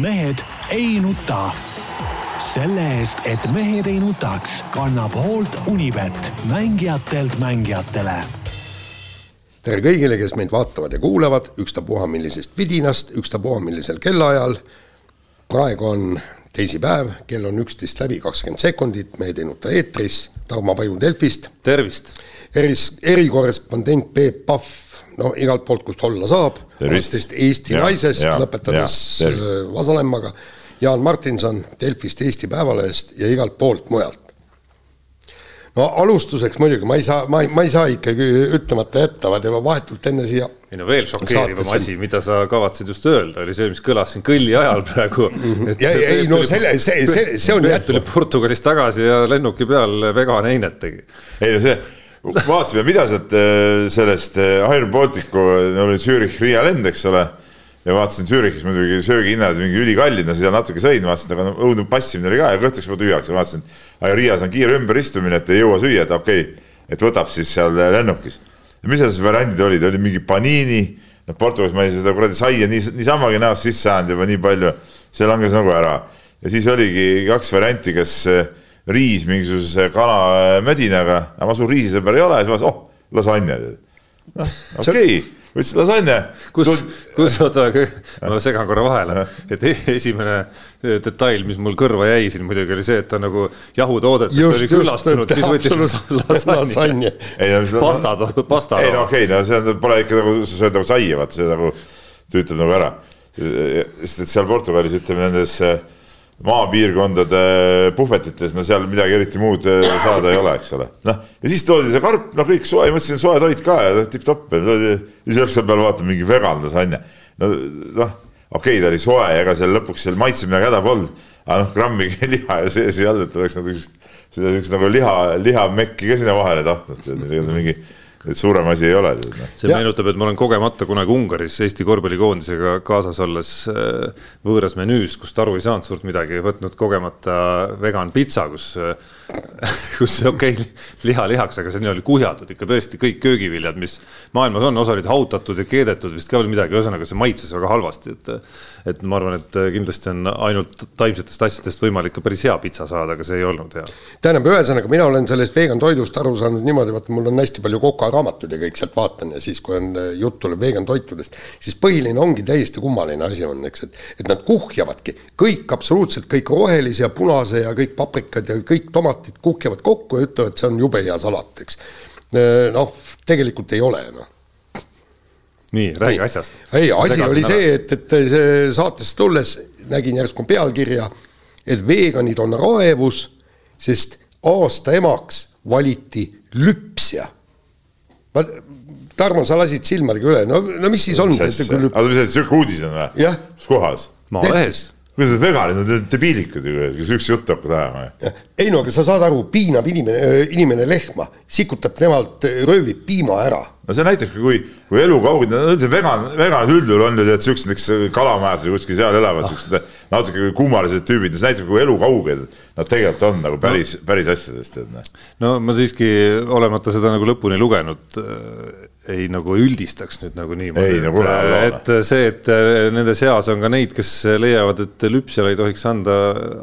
mehed ei nuta. selle eest, et mehed ei nutaks, kannab hoolt Unibet, mängijatelt mängijatele tere kõigile, kes meid vaatavad ja kuulavad, ükstapuha millisest vidinast, ükstapuha millisel kellaajal. praegu on teisipäev, kell on üksteist läbi kakskümmend sekundit, Mehed ei nuta eetris, Tarmo Paju Delfist. tervist! eris, erikorrespondent Peep Pahv, no igalt poolt, kust olla saab, alates Eesti ja, naisest, lõpetades äh, Vasalemmaga, Jaan Martinson Delfist, Eesti Päevalehest ja igalt poolt mujalt no alustuseks muidugi ma ei saa, ma ei, ma ei saa ikkagi ütlemata jätta, vaid juba vahetult enne siia. ei no veel šokeerivam asi, mida sa kavatsesid just öelda, oli see, mis kõlas siin kõlli ajal praegu. Mhm. ei, ei no selle, see, see, see on jätkuv. tuli Portugalist tagasi ja lennuki peal vegan heinet tegi. ei no see, vaatasime, mida sealt äh, sellest äh, Air Balticu, oli Zürich Riia lend, eks ole ja vaatasin Zürichis muidugi söögihinnad mingi ülikallid, no seda natuke sõin, vaatasin, aga no õudne passimine oli ka ja kõhtuks juba tühjaks ja vaatasin, aga Riias on kiire ümberistumine, et ei jõua süüa, et okei okay,, et võtab siis seal lennukis. mis seal siis variandid olid, oli mingi paniini, noh Portugalis ma ei seda kuradi saia nii, niisamagi näost sisse saanud juba nii palju, see langes nagu ära. ja siis oligi kaks varianti, kas eh, riis mingisuguse kalamödinaga, aga ma suur riisisõber ei ole, siis vaatasin, oh, lasanja. noh, okei okay võtsin lasanja. kus Sul..., kus, oota, ma segan korra vahele, et e-, esimene detail, mis mul kõrva jäi siin muidugi oli see, et ta nagu jahutoodetest oli küllastunud, siis võttis lasanja. pasta, pasta. ei no okei okay,, no see on, pole ikka nagu, sa sööd nagu saia, vaata see nagu, ta ütleb nagu ära. sest et seal Portugalis ütleme nendes äh, maapiirkondade puhvetites, no seal midagi eriti muud eh, saada ei ole, eks ole. noh, ja siis toodi see karp, noh, kõik soe, mõtlesin soe toit ka ja tipp-topp, toodi, siis õhtul peal vaatan mingi vegan lasanja. no noh, okei okay,, ta oli soe, ega seal lõpuks seal maitse midagi häda polnud, aga noh, grammigi liha ja sees ei olnud, et oleks nagu seda niisugust nagu liha, lihamekki ka sinna vahele tahtnud, mingi et suurem asi ei ole. Noh. see ja. meenutab, et ma olen kogemata kunagi Ungaris Eesti korvpallikoondisega kaasas olles äh, võõras menüüs, kust aru ei saanud suurt midagi, võtnud kogemata vegan pitsa, kus äh, kus okei okay,, liha lihaks, aga see oli kuhjatud ikka tõesti kõik köögiviljad, mis maailmas on, osa olid hautatud ja keedetud vist ka veel midagi, ühesõnaga see maitses väga halvasti, et. et ma arvan, et kindlasti on ainult taimsetest asjadest võimalik ka päris hea pitsa saada, aga see ei olnud hea. tähendab, ühesõnaga mina olen sellest vegan toidust aru saanud niimoodi, vaata mul on hästi palju kokaraamatuid ja kõik sealt vaatan ja siis, kui on äh, jutt tuleb vegan toitudest, siis põhiline ongi täiesti kummaline asi on, eks, et, et nad kuhjavadki kõik absoluutselt kõik rohelise ja punase ja kõik paprikad ja kõik tomatid salatid kuhjavad kokku ja ütlevad, see on jube hea salat, eks. noh, tegelikult ei ole, noh nii, räägi ei, asjast. ei, asi oli ära. see, et, et see saatesse tulles nägin järsku pealkirja, et veganid on raevus, sest aasta emaks valiti lüpsja. Tarmo, sa lasid silmadega üle, no, no mis siis on? oota, mis see sihuke uudis on või? mis kohas? Maalehes kuidas need veganid, nad on debiilikud ju, kes üks juttu hakkavad ajama. ei no aga sa saad aru, piinab inimene, inimene lehma, sikutab temalt, röövib piima ära. no see näitabki, kui, kui elukauged, no üldse vegan, veganid üldjuhul on ju tead siuksed, eks kalamajad või kuskil seal elavad ah. siuksed natuke kummalised tüübid, see näitab, kui elukauged nad tegelikult on nagu päris no., päris asjadest. Noh. no ma siiski, olemata seda nagu lõpuni lugenud ei nagu üldistaks nüüd nagu niimoodi. Nagu et see, et äh, nende seas on ka neid, kes leiavad, et lüpsjale ei tohiks anda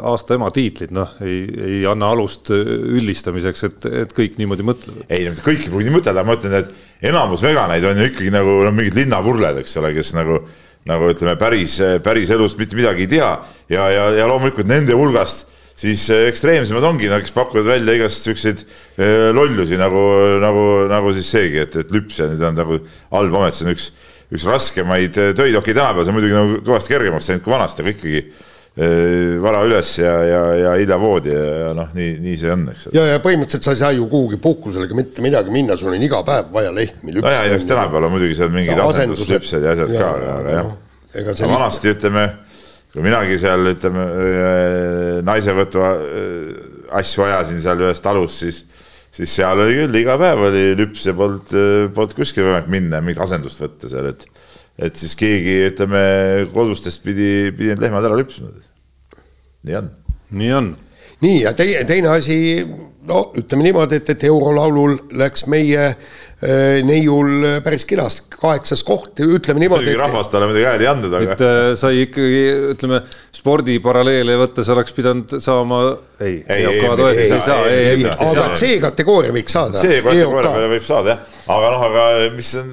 aasta ema tiitlit, noh, ei, ei anna alust üldistamiseks, et, et kõik niimoodi mõtlevad. ei, kõik ei pruugi nii mõtelda, ma ütlen, et enamus veganeid on ju ikkagi nagu no, mingid linnavurled, eks ole, kes nagu, nagu ütleme, päris, päris elust mitte midagi ei tea ja, ja, ja loomulikult nende hulgast siis eh, ekstreemsemad ongi, nad, kes pakuvad välja igast siukseid eh, lollusi nagu, nagu, nagu siis seegi, et, et lüps ja nüüd on nagu halb amet, see on üks, üks raskemaid eh, töid, okei okay,, tänapäeval see on muidugi nagu kõvasti kergemaks läinud kui vanasti, aga ikkagi vara üles ja, ja, ja hilja voodi ja, ja noh, nii, nii see on, eks. ja, ja põhimõtteliselt sa ei saa ju kuhugi puhkusele ega mitte midagi minna, sul on iga päev vaja lehtmi lüpsta. nojah, eks tänapäeval on muidugi seal mingid asenduslüpsed ja asjad ja, ka, aga jah. aga vanasti ütleme kui minagi seal ütleme naisevõtu äh, asju ajasin seal ühes talus, siis, siis seal oli küll iga päev oli lüps ja polnud, äh, polnud kuskile võimalik minna, mingit asendust võtta seal, et, et siis keegi, ütleme kodustest pidi, pidi need lehmad ära lüpsma. nii on. nii on. nii ja teine, teine asi no ütleme niimoodi, et, et eurolaulul läks meie äh, neiul päris kenasti, kaheksas koht, ütleme niimoodi. muidugi rahvas talle muidugi hääli ei andnud, aga. et äh, sai ikkagi, ütleme spordiparalleele võttes oleks pidanud saama, ei, ei, ei, ei, ei saa, ei, ei, aga C-kategooria võiks saada. C-kategooria peale võib saada jah, aga noh, aga mis on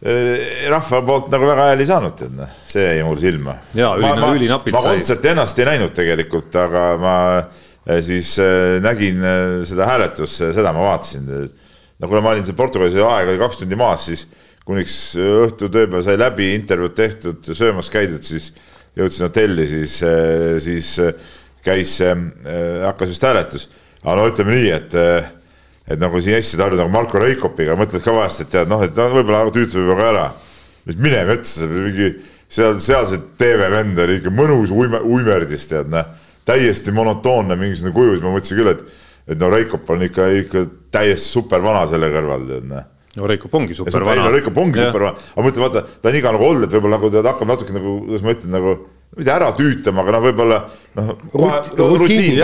rahva poolt nagu väga hääli saanud, tead noh, see jäi mul silma. ja üli, ülinapilt sai. ma kontserti ennast ei näinud tegelikult, aga ma siis nägin seda hääletust, seda ma vaatasin. no kuna ma olin seal Portugalis aeg oli kaks tundi maas, siis kuniks õhtu tööpäev sai läbi, intervjuud tehtud, söömas käidud, siis jõudsin hotelli, siis, siis käis, hakkas just hääletus. aga no ütleme nii, et, et nagu siin Eestis harjunud nagu Marko Reikopiga, mõtled ka vahest, et tead noh, et noh, võib-olla tüütab juba ka ära. mine metsa, mingi seal, sealsed TV-vend oli ikka mõnus uime, uimerdis, tead noh, täiesti monotoonne mingisugune kuju, siis ma mõtlesin küll, et, et no Reikop on ikka, ikka täiesti super vana selle kõrval, tead noh no Reiko ongi super vana. no Reiko ongi super vana, aga mõtle, vaata, ta on iga nagu olnud, et võib-olla nagu ta hakkab natuke nagu, kuidas ma ütlen, nagu mitte ära tüütama, aga noh, võib-olla noh, rutiin,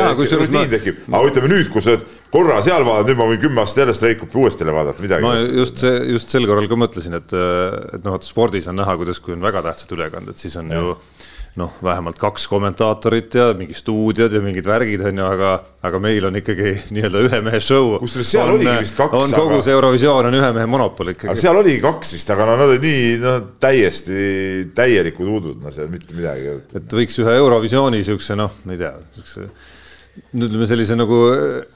tekib, aga ütleme nüüd, kui sa korra seal vaadanud, nüüd ma võin kümme aastat jälle Streikupi uuesti vaadata, midagi. ma just see, just sel korral ka mõtlesin, et, et noh, et spordis on näha, kuidas, kui on väga tähtsad ülekanded, siis on ja. ju noh, vähemalt kaks kommentaatorit ja mingi stuudiod ja mingid värgid on ju, aga, aga meil on ikkagi nii-öelda ühe mehe show. kusjuures seal on, oligi vist kaks. on kogu aga... see Eurovisioon on ühe mehe monopol ikkagi. aga seal oligi kaks vist, aga no nad olid nii no täiesti täielikud udud, no seal mitte midagi. et võiks ühe Eurovisiooni siukse noh, ma ei tea, siukse no ütleme sellise nagu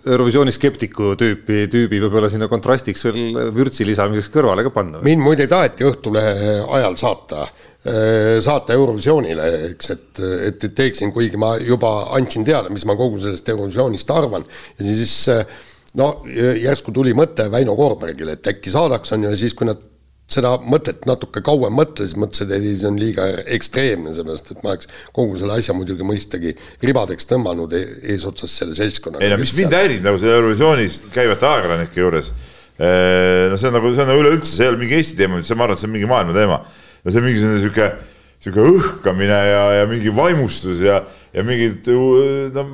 Eurovisiooni skeptiku tüüpi, tüübi võib-olla sinna kontrastiks veel vürtsi lisamiseks kõrvale ka panna. mind muide taheti Õhtulehe ajal saata Äh, saata Eurovisioonile, eks, et, et teeksin, kuigi ma juba andsin teada, mis ma kogu sellest Eurovisioonist arvan. Ja siis äh, no järsku tuli mõte Väino Koorbergile, et äkki saadaks, on ju, ja siis, kui nad seda mõtet natuke kauem mõtlesid, mõtlesid, et ei, see on liiga ekstreemne, sellepärast et ma oleks kogu selle asja muidugi mõistagi ribadeks tõmmanud e eesotsas selle seltskonnaga. ei no mis mind häirib nagu selle Eurovisioonis käivate ajakirjanike juures, äh, no see on nagu, see on nagu üleüldse, see ei ole mingi Eesti teema, ma arvan, et see on mingi maailma teema ja see mingisugune sihuke, sihuke õhkamine ja, ja mingi vaimustus ja, ja mingid no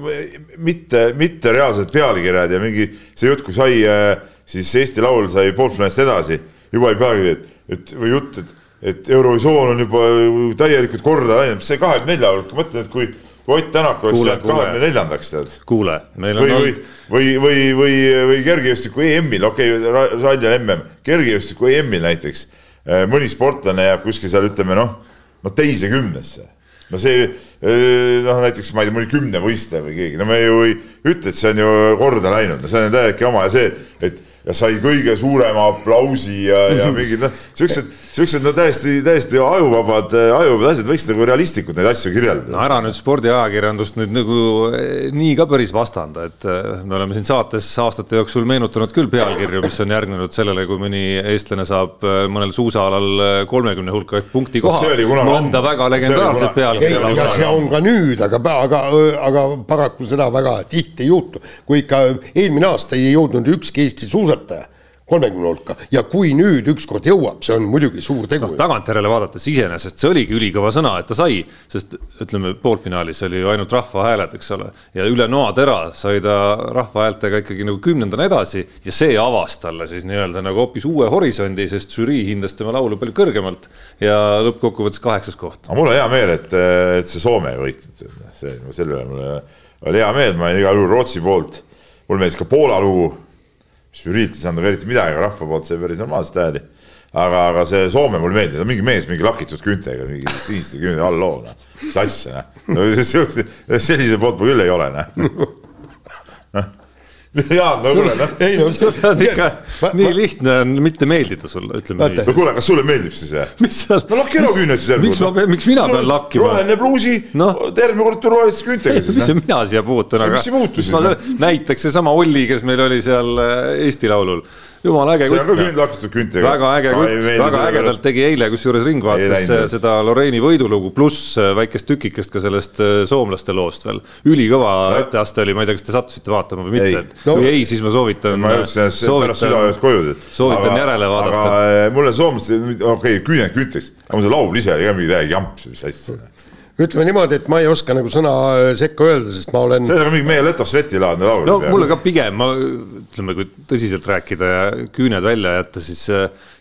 mitte, mitte reaalsed pealkirjad ja mingi see jutt, kui sai siis Eesti Laul sai poolfinaalist edasi, juba oli pealkiri, et, et või jutt, et, et Eurovisioon on juba täielikult korda läinud, mis see kahekümne nelja hulka, mõtlen, et kui kui Ott Tänak oleks jäänud kahekümne neljandaks, tead. kuule, meil on või, või, või, või, või, või kergejõustiku EM-il, okei okay,, ralli on mm, kergejõustiku EM-il näiteks mõni sportlane jääb kuskil seal ütleme noh, no teise kümnesse. no see äh, noh, näiteks ma ei tea, mõni kümnevõistleja või keegi, no me ju ei ütle, et see on ju korda läinud, no see on täiesti oma ja see, et ja sai kõige suurema aplausi ja, ja mingid noh, siuksed, siuksed no täiesti, täiesti ajuvabad, ajuvabad asjad, võiks nagu realistlikult neid asju kirjeldada. no ära nüüd spordiajakirjandust nüüd nagu eh, nii ka päris vastanda, et eh, me oleme siin saates aastate jooksul meenutanud küll pealkirju, mis on järgnenud sellele, kui mõni eestlane saab mõnel suusaalal kolmekümne hulka punkti koha no,. mõnda väga legendaarset pealkirja. ja see on ka nüüd, aga, aga, aga paraku seda väga tihti ei juhtu, kui ikka eelmine aasta ei jõudnud ükski Eesti suusataja kolmekümne hulka ja kui nüüd ükskord jõuab, see on muidugi suur tegu no,. tagantjärele vaadates iseenesest see oligi ülikõva sõna, et ta sai, sest ütleme, poolfinaalis oli ju ainult rahvahääled, eks ole, ja üle noatera sai ta rahvahäältega ikkagi nagu kümnendana edasi ja see avas talle siis nii-öelda nagu hoopis uue horisondi, sest žürii hindas tema laulu palju kõrgemalt ja lõppkokkuvõttes kaheksas koht. aga mul on hea meel, et, et see Soome ei võitnud, see, selle üle mul oli hea meel, ma olin igal juhul Rootsi poolt. mulle meeldis ka Poola lugu žüriilt ei saanud nagu eriti midagi, aga rahva poolt sai päris normaalset hääli. aga, aga see Soome mulle meeldib, mingi mees mingi lakitud küüntega, mingi tiiside küünte all loo, noh, mis asja, noh. sellise poolt ma küll ei ole, noh Jaan, no kuule, noh. ei no sul on ikka nii lihtne on mitte meeldida sulle, ütleme nii. no kuule, kas sulle meeldib siis või? mis seal? no lakki ära küüned siis järgmine kord. miks mina pean lakkima? roheline pluusi no., järgmine kord turvaliste küüntega siis. mis mina siia puutun, aga. mis ei muutu siis? näiteks seesama Olli, kes meil oli seal äh, Eesti Laulul jumala äge kutt. see on ka künd lakistatud küntega. väga äge kutt, väga ägedalt tegi eile kusjuures Ringvaates seda Lorraini võidulugu pluss äh, väikest tükikest ka sellest äh, soomlaste loost veel. ülikõva etteaste oli, ma ei tea, kas te sattusite vaatama või mitte, no, kui ei, siis ma soovitan. ma jõudsin pärast südaööd koju. soovitan aga, järele vaadata. aga äh, mulle soomlased, okei okay,, küüned künteks, aga see laul ise oli ka mingi täiega jamps, mis asja ütleme niimoodi, et ma ei oska nagu sõna äh, sekka öelda, sest ma olen. see on mingi meie Leto Sveti laadne laul. no mulle ka pigem, ma ütleme, kui tõsiselt rääkida ja küüned välja jätta, siis,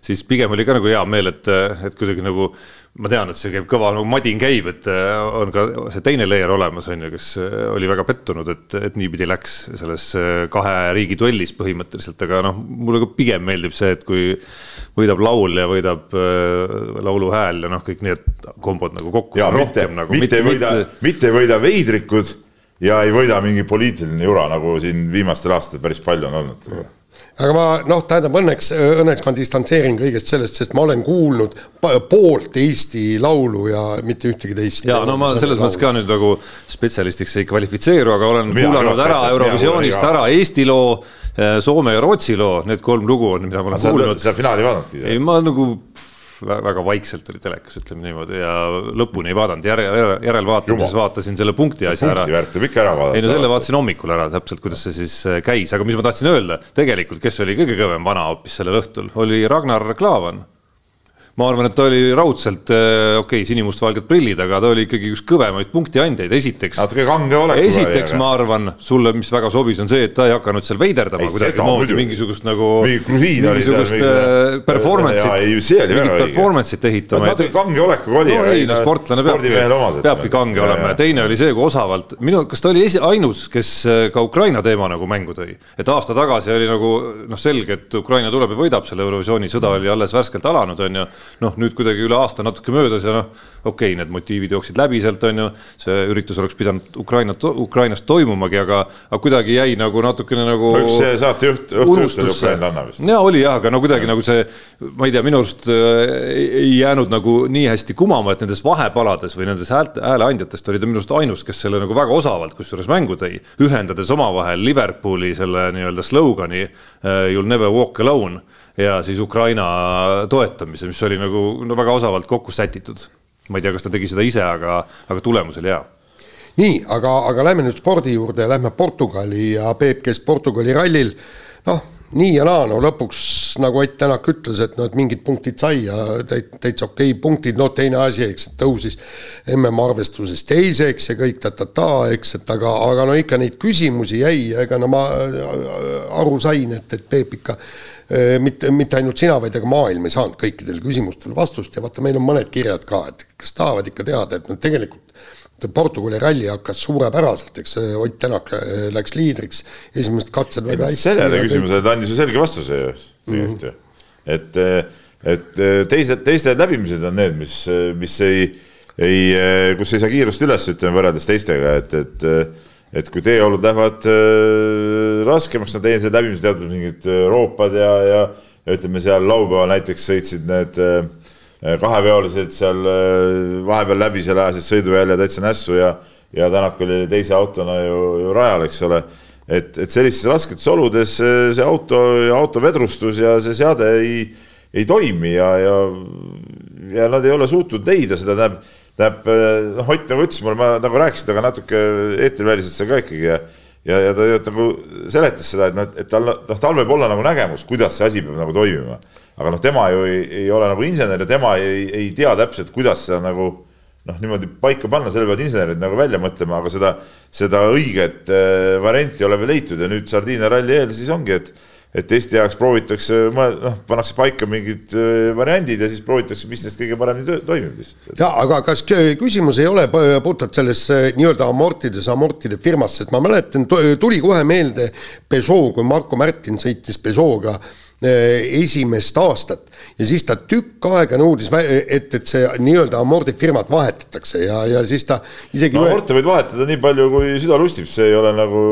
siis pigem oli ka nagu hea meel, et, et kuidagi nagu ma tean, et see käib kõva nagu madin käib, et äh, on ka see teine layer olemas, on ju, kes äh, oli väga pettunud, et, et niipidi läks selles äh, kahe riigi duellis põhimõtteliselt, aga noh, mulle ka pigem meeldib see, et kui võidab laul ja võidab laulu hääl ja noh, kõik need kombod nagu kokku. mitte, nagu, mitte ei võida, mitte võida veidrikud ja ei võida mingi poliitiline jura, nagu siin viimastel aastatel päris palju on olnud aga ma noh, tähendab õnneks, õnneks ma distantseerin kõigest sellest, sest ma olen kuulnud poolt Eesti laulu ja mitte ühtegi teist. ja no ma selles mõttes ka nüüd nagu spetsialistiks ei kvalifitseeru, aga olen Mina kuulanud ära Eurovisioonist ära Eesti loo, Soome ja Rootsi loo, need kolm lugu on, mida ma olen kuulnud. sa finaali vaadanudki? ei, ma nagu väga vaikselt oli telekas, ütleme niimoodi ja lõpuni ei vaadanud, järel, järelvaatamises vaatasin selle punkti asja ära. punkti värk tuleb ikka ära vaadata. ei no selle vaatasin hommikul ära täpselt, kuidas see siis äh, käis, aga mis ma tahtsin öelda, tegelikult, kes oli kõige kõvem vana hoopis sellel õhtul, oli Ragnar Klavan ma arvan, et ta oli raudselt äh, okei okay,, sinimustvalged prillid, aga ta oli ikkagi üks kõvemaid punktiandjaid, esiteks. natuke kange olek. esiteks ma arvan sulle, mis väga sobis, on see, et ta ei hakanud seal veiderdama kuidagimoodi mingisugust nagu. mingisugust äh, performance'it, mingit performance'it ehitama. natuke kange olekuga oli. no ei, no sportlane peabki, peabki kange ja, olema ja teine oli see, kui osavalt, minu, kas ta oli esi, ainus, kes äh, ka Ukraina teema nagu mängu tõi, et aasta tagasi oli nagu noh, selge, et Ukraina tuleb ja võidab selle Eurovisiooni, sõda oli alles värskelt alanud, on ju noh, nüüd kuidagi üle aasta natuke möödas ja noh, okei okay,, need motiivid jooksid läbi sealt, on ju, see üritus oleks pidanud Ukrainat, Ukrainas toimumagi, aga, aga kuidagi jäi nagu natukene nagu no üks saatejuht, õhtujuht oli ukrainlanna vist. jaa, oli jah, aga no kuidagi nagu see, ma ei tea, minu arust äh, ei jäänud nagu nii hästi kumama, et nendes vahepalades või nendes häälte, hääleandjatest oli ta minu arust ainus, kes selle nagu väga osavalt kusjuures mängu tõi, ühendades omavahel Liverpooli selle nii-öelda slogani uh, You will never walk alone ja siis Ukraina toetamise, mis oli nagu no väga osavalt kokku sätitud. ma ei tea, kas ta tegi seda ise, aga, aga tulemus oli hea nii, aga, aga lähme nüüd spordi juurde, lähme Portugali ja Peep, kes Portugali rallil noh, nii ja naa, no lõpuks nagu Ott Tänak ütles, et noh, et mingid punktid sai ja täitsa okei okay, punktid, no teine asi, eks, et tõusis MM-arvestuses teiseks ja kõik ta-ta-ta, eks, et aga, aga no ikka neid küsimusi jäi ja ega no ma aru sain, et, et Peep ikka Äh, mitte, mitte ainult sina, vaid ega maailm ei saanud kõikidele küsimustele vastust. Ja vaata, meil on mõned kirjad ka, et kes tahavad ikka teada, et noh, tegelikult Portugali ralli hakkas suurepäraselt, eks Ott Tänak äh, läks liidriks, esimesed katsed väga hästi. sellele küsimusele ta andis ju selge vastuse ju tegelikult ju, et, et teised, teiste läbimised on need, mis, mis ei, ei, kus ei saa kiirust üles, ütleme võrreldes teistega, et, et et kui teeolud lähevad äh, raskemaks, no teie seal läbimisel teatud mingid äh, roopad ja, ja, ja ütleme seal laupäeval näiteks sõitsid need äh, kaheveolised seal äh, vahepeal läbi seal ajasid sõiduvälja täitsa nässu ja, ja Tänak oli teise autona ju, ju rajal, eks ole. et, et sellistes rasketes oludes äh, see auto, auto vedrustus ja see seade ei, ei toimi ja, ja, ja nad ei ole suutnud leida seda, tähendab tähendab, noh, Ott nagu ütles mulle, ma nagu rääkisin temaga natuke eetriväliselt seal ka ikkagi ja ja, ja ta nagu seletas seda, et noh, et tal, noh, tal võib olla nagu nägemus, kuidas see asi peab nagu toimima. aga noh, tema ju ei, ei ole nagu insener ja tema ei, ei tea täpselt, kuidas seda nagu noh, niimoodi paika panna, selle peavad insenerid nagu välja mõtlema, aga seda, seda õiget äh, varianti ei ole veel leitud ja nüüd Sardiinia ralli eel siis ongi, et et Eesti jaoks proovitakse, noh, pannakse paika mingid äh, variandid ja siis proovitakse, mis neist kõige paremini toimib lihtsalt. ja aga kas küsimus ei ole puhtalt selles äh, nii-öelda amortides, amortide firmas, sest ma mäletan, tuli kohe meelde Peugeot, kui Marko Märtin sõitis Peugeot'ga äh, esimest aastat ja siis ta tükk aega nõudis, et, et see nii-öelda amordifirmat vahetatakse ja, ja siis ta isegi no amorte võid vahetada nii palju, kui süda lustib, see ei ole nagu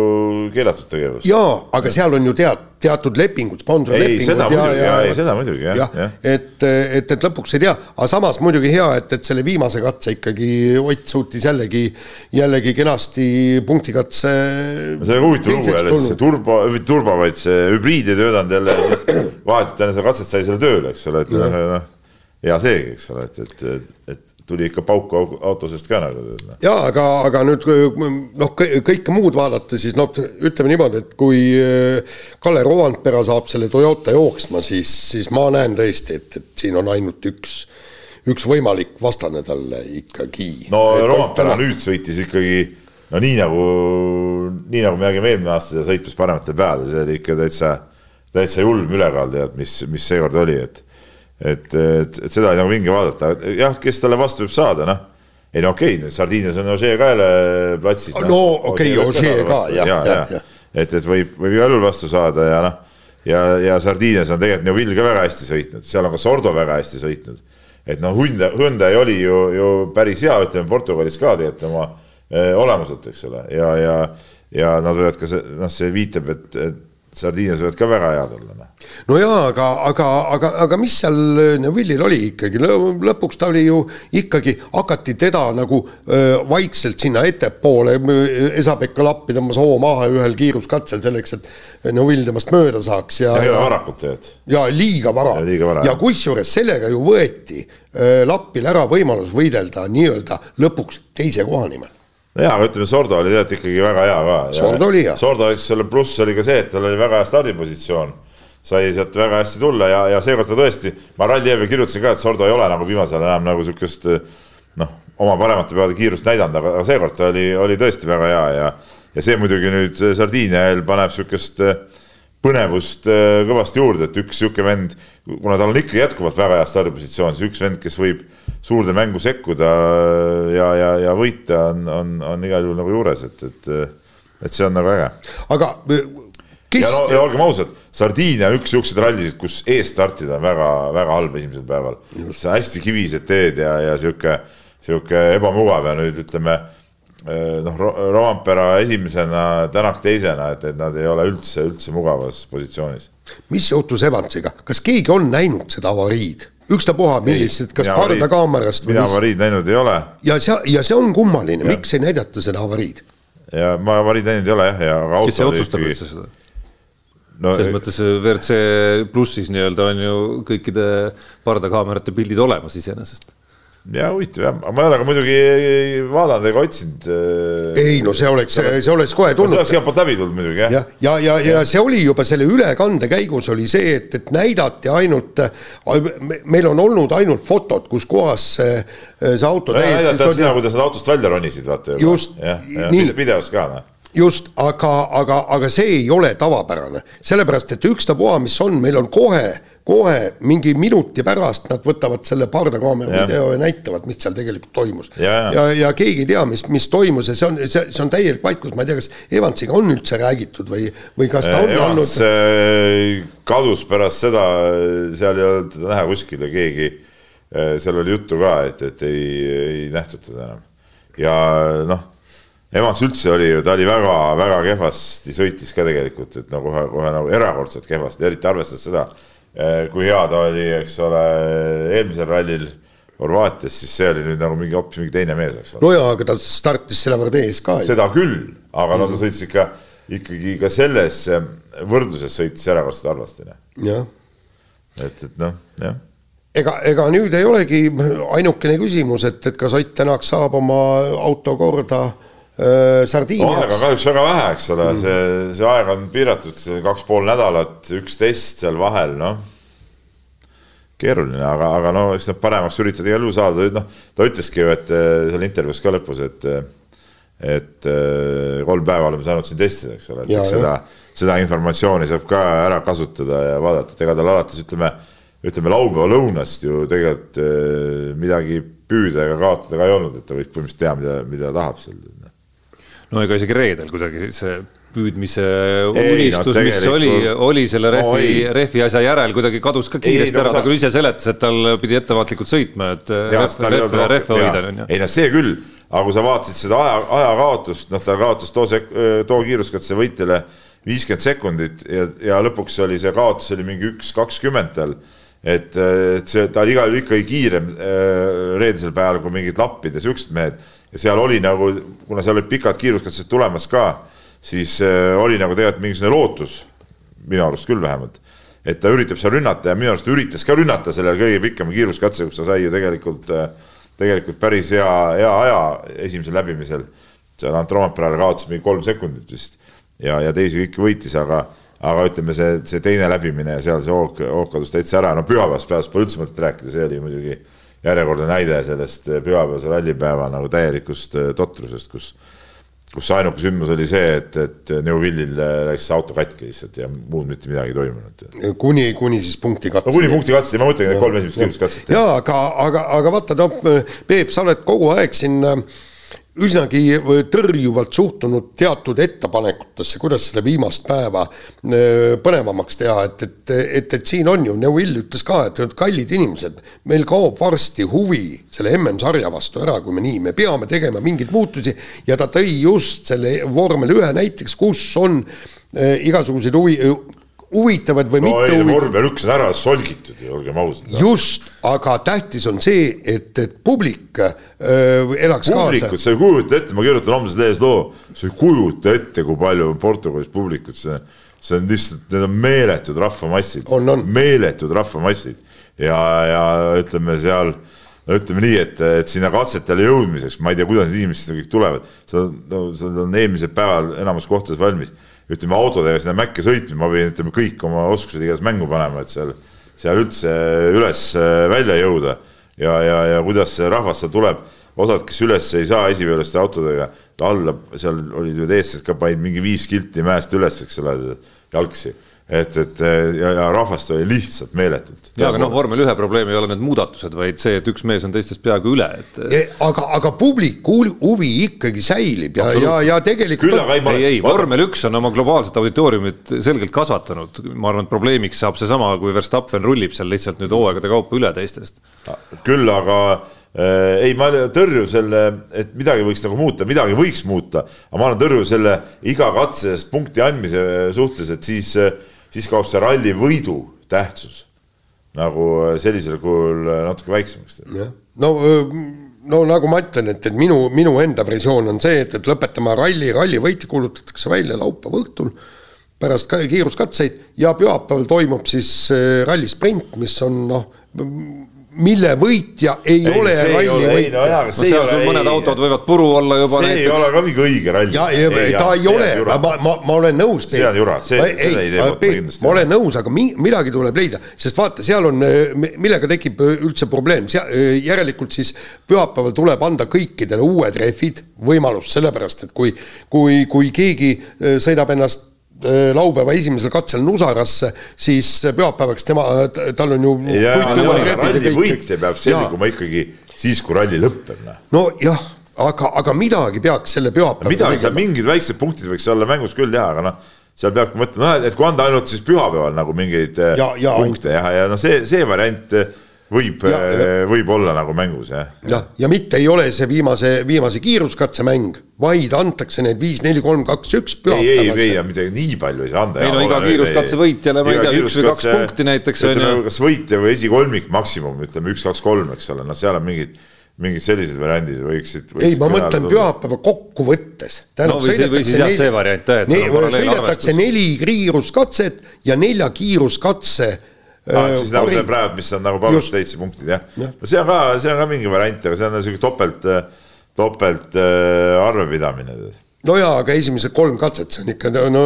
keelatud tegevus. jaa, aga seal on ju tead, teatud lepingud, sponsorlepingud. ja, muidugi, ja, ja, seda muidugi jah ja, ja.. et, et, et lõpuks ei tea, aga samas muidugi hea, et, et selle viimase katse ikkagi Ott suutis jällegi, jällegi kenasti punktikatse. see on huvitav lugu jälle, see turbo, mitte turbo, vaid see hübriid ei töötanud jälle, vahetult enne seda katset sai selle tööle, eks ole, et noh, noh, hea seegi, eks ole, et, et, et tuli ikka pauku auto seest ka nagu. Noh. ja aga, aga nüüd noh, kõike muud vaadata, siis noh, ütleme niimoodi, et kui äh, Kalle Rovanpera saab selle Toyota jooksma, siis, siis ma näen tõesti, et, et siin on ainult üks, üks võimalik vastane talle ikkagi. no Rompera nüüd sõitis ikkagi no nii nagu, nii nagu me nägime eelmine aasta seda sõitmas parematel päevadel, see oli ikka täitsa, täitsa julm ülekaal tead, mis, mis seekord oli, et et, et, et seda oli nagu vinge vaadata, jah, kes talle vastu võib saada, noh. Ei no okei okay,, Sardiinias on Ožee ka jälle platsis. no okei okay,, Ožee ka jah, jah, jah ja. ja.. et, et võib, võib igal juhul vastu saada ja noh, ja, ja Sardiinias on tegelikult Neuvill ka väga hästi sõitnud, seal on ka Sordo väga hästi sõitnud. et noh, Hyundai, Hyundai oli ju, ju päris hea, ütleme Portugalis ka tegelikult oma eh, olemuselt, eks ole, ja, ja, ja nad võivad ka see, noh, see viitab, et, et Sardiinias võivad ka väga head olla. Noh. no jaa, aga, aga, aga, aga mis seal äh, Neville'il oli ikkagi, lõpuks ta oli ju ikkagi, hakati teda nagu öö, vaikselt sinna ettepoole, Esa-Pekka Lappi tõmbas hoo maha ühel kiiruskatsel selleks, et Neville temast mööda saaks ja. ja, ja varakult tegelikult. ja liiga vara. ja, ja kusjuures sellega ju võeti öö, Lappil ära võimalus võidelda nii-öelda lõpuks teise koha nimel jaa, aga ütleme, Sordo oli tegelikult ikkagi väga hea ka. Sordo oli hea. Sordo, eks selle pluss oli ka see, et tal oli väga hea stardipositsioon. sai sealt väga hästi tulla ja, ja seekord ta tõesti, ma Ralli Eevi kirjutasin ka, et Sordo ei ole nagu viimasel ajal enam nagu sihukest noh, oma paremate peade kiirust näidanud, aga, seekord ta oli, oli tõesti väga hea ja ja see muidugi nüüd Sardiinial paneb sihukest põnevust kõvasti juurde, et üks sihuke vend, kuna tal on ikka jätkuvalt väga hea stardipositsioon, siis üks vend, kes võib suurde mängu sekkuda ja, ja, ja võita on, on, on igal juhul nagu juures, et, et, et see on nagu äge. aga kes. ja no ja olgem ausad, Sardiinia üks siukseid rallisid, kus ees startida on väga-väga halb esimesel päeval. see hästi kivised teed ja, ja sihuke, sihuke ebamugav ja nüüd ütleme eh, noh, Rompera esimesena, Tänak teisena, et, et nad ei ole üldse, üldse mugavas positsioonis. Mis juhtus Evansiga, kas keegi on näinud seda avariid? ükstapuha, millised, kas pardakaamerast või mina avariid näinud ei ole. ja see, ja see on kummaline, miks ei näidata seda avariid? ja ma avariid näinud ei ole jah, ja aga kes see otsustab üldse seda? no selles mõttes WRC plussis nii-öelda on ju kõikide pardakaamerate pildid olemas iseenesest ja huvitav jah, ma ei ole ka muidugi vaadanud ega otsinud. Äh, ei no see oleks, see oleks kohe tulnud. see oleks igalt poolt läbi tulnud muidugi jah. ja, ja, ja, ja, ja see oli juba selle ülekande käigus oli see, et, et näidati ainult, meil on olnud ainult fotod, kus kohas see, see auto no, täiesti. näidati seda, kuidas nad autost välja ronisid, vaata. just, nii. videos ka noh just, aga, aga, aga see ei ole tavapärane, sellepärast et ükstapuha, mis on, meil on kohe kohe mingi minuti pärast nad võtavad selle pardakaamera video ja näitavad, mis seal tegelikult toimus. ja, ja, ja, keegi ei tea, mis, mis toimus ja see on, see, see on täielik vaikus, ma ei tea, kas Evansiga on üldse räägitud või, või kas ta on Evans andnud. Äh, kadus pärast seda, seal ei olnud teda näha kuskil ja keegi, äh, seal oli juttu ka, et, et ei, ei nähtud teda enam. ja noh Evans üldse oli ju, ta oli väga-väga kehvasti sõitis ka tegelikult, et no kohe, kohe nagu erakordselt kehvasti, eriti arvestades seda, kui hea ta oli, eks ole, eelmisel rallil Horvaatias, siis see oli nüüd nagu mingi hoopis mingi teine mees, eks ole. no jaa, aga ta startis selle võrra ees ka. seda küll, aga no ta sõitis ikka, ikkagi ka selles võrdluses sõitis erakordselt halvasti. Noh. jah. et, et noh, jah ega, ega nüüd ei olegi ainukene küsimus, et, et kas Ott Tänak saab oma auto korda Sardiinias. aega kahjuks väga vähe, eks ole mm., see, see aeg on piiratud, kaks pool nädalat, üks test seal vahel, noh. keeruline, aga, aga no eks nad paremaks üritavad igal juhul saada, noh, ta ütleski ju, et äh, seal intervjuus ka lõpus, et et äh, kolm päeva oleme saanud siin testida, eks ole, et ja, seda, seda informatsiooni saab ka ära kasutada ja vaadata, et ega tal alates ütleme, ütleme laupäeva lõunast ju tegelikult midagi püüda ega kaotada ka ei olnud, et ta võis põhimõtteliselt teha, mida, mida tahab seal no ega isegi reedel kuidagi see püüdmise unistus no,, mis oli, oli selle rehvi no,, rehvi asja järel kuidagi kadus ka kiiresti ei, ära no,, ta küll ise seletas, et tal pidi ettevaatlikult sõitma, et rehve hoida. ei no see küll, aga kui sa vaatasid seda aja, ajakaotust, noh, ta kaotas too sek-, too kiiruskatse võitjale viiskümmend sekundit ja, ja lõpuks oli see kaotus oli mingi üks kakskümmend tal. Et, et see, ta oli igal juhul ikkagi kiirem reedesel päeval kui mingid lappid ja siuksed mehed ja seal oli nagu, kuna seal olid pikad kiiruskatsed tulemas ka, siis äh, oli nagu tegelikult mingisugune lootus, minu arust küll vähemalt, et ta üritab seal rünnata ja minu arust üritas ka rünnata sellel kõige pikema kiiruskatse, kus ta sai ju tegelikult, äh, tegelikult päris hea, hea aja esimesel läbimisel. seal Antroompeale kaotas mingi kolm sekundit vist ja, ja teisi kõiki võitis, aga, aga ütleme, see, see teine läbimine ja seal see hoog, hoog kadus täitsa ära, no pühapäevast päevast pole üldse mõtet rääkida, see oli muidugi järjekordne näide sellest pühapäevase rallipäeva nagu täielikust äh, totrusest, kus kus ainuke sündmus oli see, et, et Neuvillil läks auto katki lihtsalt ja muud mitte midagi ei toimunud. kuni, kuni siis punkti katseni. no kuni punkti katseni, ma mõtlengi need kolm esimest kiiruskatset. jaa, aga, aga, aga vaata, no Peep, sa oled kogu aeg siin äh, üsnagi tõrjuvalt suhtunud teatud ettepanekutesse, kuidas seda viimast päeva äh, põnevamaks teha, et, et, et, et siin on ju, Neuvill ütles ka, et kallid inimesed, meil kaob varsti huvi selle MM-sarja vastu ära, kui me nii, me peame tegema mingeid muutusi ja ta tõi just selle vormel ühe näiteks, kus on äh, igasuguseid huvi, huvitavad või no, mitte huvitavad. vormel üks on ära solgitud olgem ausad. just, aga tähtis on see, et, et publik äh, elaks publikut, kaasa. sa ei kujuta ette, ma kirjutan homses lehes loo, sa ei kujuta ette, kui palju on Portugalis publikut, see, see on lihtsalt, need on meeletud rahvamassid. meeletud rahvamassid ja, ja ütleme seal ütleme nii, et, et sinna katsetele jõudmiseks, ma ei tea, kuidas need inimesed kõik tulevad, seal no, seal on eelmisel päeval enamus kohtades valmis ütleme autodega sinna Mäkke sõitma, ma võin, ütleme kõik oma oskused igas mängu panema, et seal, seal üldse üles äh, välja jõuda. ja, ja, ja kuidas see rahvas seal tuleb, osad, kes üles ei saa esiveoliste autodega, alla, seal olid ju eestlased ka panid mingi viis kilti mäest üles, eks ole, jalgsi et, et ja, ja rahvast oli lihtsalt meeletult. ja aga noh, vormel ühe probleem ei ole need muudatused, vaid see, et üks mees on teistest peaaegu üle, et. aga, aga publiku huvi ikkagi säilib ja, ja, ja tegelikult. ei, ei, vormel üks on oma globaalset auditooriumit selgelt kasvatanud, ma arvan, et probleemiks saab seesama, kui Verstappen rullib seal lihtsalt nüüd hooaegade kaupa üle teistest. küll aga äh, ei, ma tõrju selle, et midagi võiks nagu muuta, midagi võiks muuta, aga ma olen tõrju selle iga katse eest punkti andmise suhtes, et siis äh, siis kaob see ralli võidu tähtsus nagu äh, sellisel kujul äh, natuke väiksemaks. no, no nagu ma ütlen, et, et minu, minu enda versioon on see, et, et lõpetame ralli, ralli võitja kuulutatakse välja laupäeva õhtul pärast kiiruskatseid ja pühapäeval toimub siis äh, ralli sprint, mis on noh, mille võitja ei, ei ole ralli võitja. no, seal sul mõned ei, autod võivad puru olla juba see näiteks. ei ole ka mingi õige ralli. ja, ja ei, ta ei ole, ma, ma, ma olen nõus. see on jura, see, seda ei tee ma kindlasti. ma olen nõus, aga mi, midagi tuleb leida, sest vaata, seal on, millega tekib üldse probleem, järelikult siis pühapäeval tuleb anda kõikidele uued rehvid, võimalus, sellepärast et kui, kui, kui keegi sõidab ennast Äh, laupäeva esimesel katsel Nusarasse, siis pühapäevaks tema, tal on ju. ralli võitja peab selguma ikkagi siis, kui ralli lõpeb. Noh. nojah, aga, aga midagi peaks selle pühapäeva no,. midagi seal mingid väiksed punktid võiks olla mängus küll jah, aga noh, seal peabki mõtlema, noh, et kui anda ainult siis pühapäeval nagu mingeid ja, ja, punkte ja, ja noh, see, see variant võib, äh, võib olla nagu mängus jah. jah, ja mitte ei ole see viimase, viimase kiiruskatsemäng, vaid antakse need viis, neli, kolm, kaks, üks. ei, ei, ei, midagi nii palju ei saa anda. ei no iga kiiruskatse võitjale, ma ei tea, üks või kaks punkti näiteks on ju. kas võitja või esikolmik maksimum, ütleme üks, kaks, kolm, eks ole, noh, seal on mingid mingid sellised variandid võiksid, võiksid. ei, ma mõtlen pühapäeva kokkuvõttes. no või siis, või siis jah, see variant jah, sõidetakse neli kiiruskatset ja nelja kiiruskatse ah,. siis nagu see praegu, mis on nagu Power State'i punktid jah ja. ja., see on ka, see on ka mingi variant, aga see on sihuke topelt, topelt äh, arvepidamine. no jaa, aga esimesed kolm katset, see on ikka no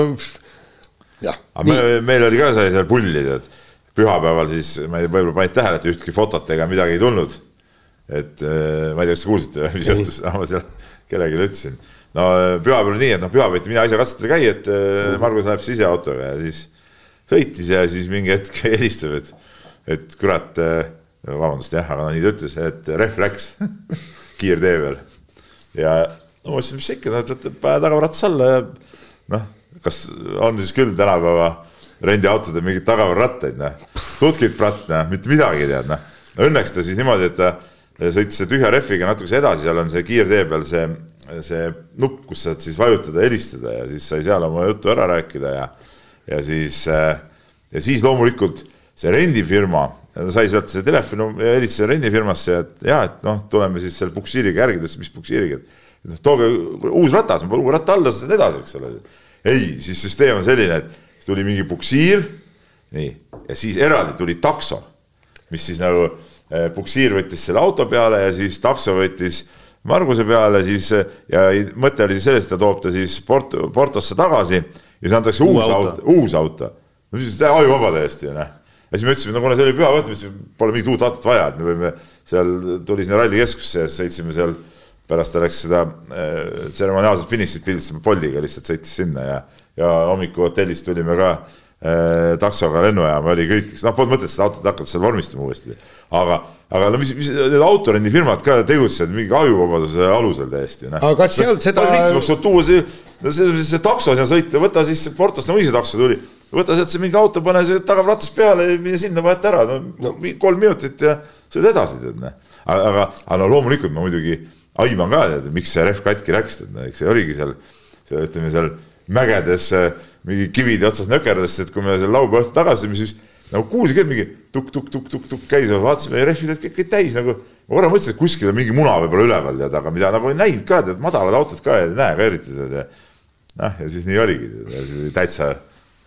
jah. aga me, meil oli ka see seal pulli, tead, pühapäeval siis, ma ei, võib-olla panid tähele, et ühtki fotot ega midagi ei tulnud. et äh, ma ei tea, kas te kuulsite, mis juhtus, ma seal kellelegi ütlesin. no pühapäeval oli nii, et noh, pühapäeviti mina ei saa katsetel käia, et mm. Margus läheb siseautoga ja siis sõitis ja siis mingi hetk helistab, et, et kurat, äh, vabandust jah, aga no nii ta ütles, et rehv läks kiirtee peal. ja no ma ütlesin, mis ikka, no võtab tagavarratas alla ja noh, kas on siis küll tänapäeva rendiautodel mingeid tagavarrattaid, noh. tutkit pratt, noh, mitte midagi tead, noh. Õnneks ta siis niimoodi, et ta sõitis tühja rehviga natukese edasi, seal on see kiirtee peal see, see nupp, kus saad siis vajutada, helistada ja siis sai seal oma juttu ära rääkida ja ja siis, äh, ja siis loomulikult see rendifirma, ta sai sealt see telefoni, helistas rendifirmasse, et ja, et noh, tuleme siis selle puksiiriga järgi, ta ütles, mis puksiiriga, et noh, tooge uus ratas, ma panen uue ratta alla, saad edasi, eks ole. ei, siis süsteem on selline, et tuli mingi puksiir, nii, ja siis eraldi tuli takso, mis siis nagu eh, puksiir võttis selle auto peale ja siis takso võttis Marguse peale siis ja mõte oli siis selles, et ta toob ta siis Porto, Portosse tagasi ja siis antakse uus auto, auto., uus auto. no siis ajuvaba täiesti noh. ja siis me ütlesime, no kuna see oli me ütlesime, pole mingit uut autot vaja, et me võime seal, tuli sinna rallikeskusse ja sõitsime seal, pärast ta läks seda äh, tseremoniaalset finišit pildistama Boltiga, lihtsalt sõitis sinna ja, ja hommiku hotellist tulime ka taksoga lennujaama, oli kõik, noh, polnud mõtet seda autot hakata seal vormistama uuesti. aga, aga no mis, mis need autorendifirmad ka tegutsesid mingi ajuvabaduse alusel täiesti, noh. aga kas seal seda. lihtsamaks saab tuua see, no see, see takso sinna sõita, võta siis Portost, no või see takso tuli võta sealt see mingi auto, pane see tagaratas peale ja mine sinna, vaheta ära, no, no kolm minutit ja sõida edasi, tead noh. aga, aga, no loomulikult ma muidugi aiman ka, tead, miks see rehv katki läks, tead, eks see oligi seal, seal ütleme seal mägedes mingi kivide otsas nökerdas, et kui me seal laupäeva õhtul tagasi tulime, siis nagu kuulsin küll mingi tukk-tukk-tukk-tukk-tukk käis, vaatasime rehvid olid kõik, täis nagu. ma korra mõtlesin, et kuskil on mingi muna võib-olla üleval tead, aga mida nagu ei näinud ka, tead, madalad autod ka ei näe ka eriti tead ja. noh, ja siis nii oligi, täitsa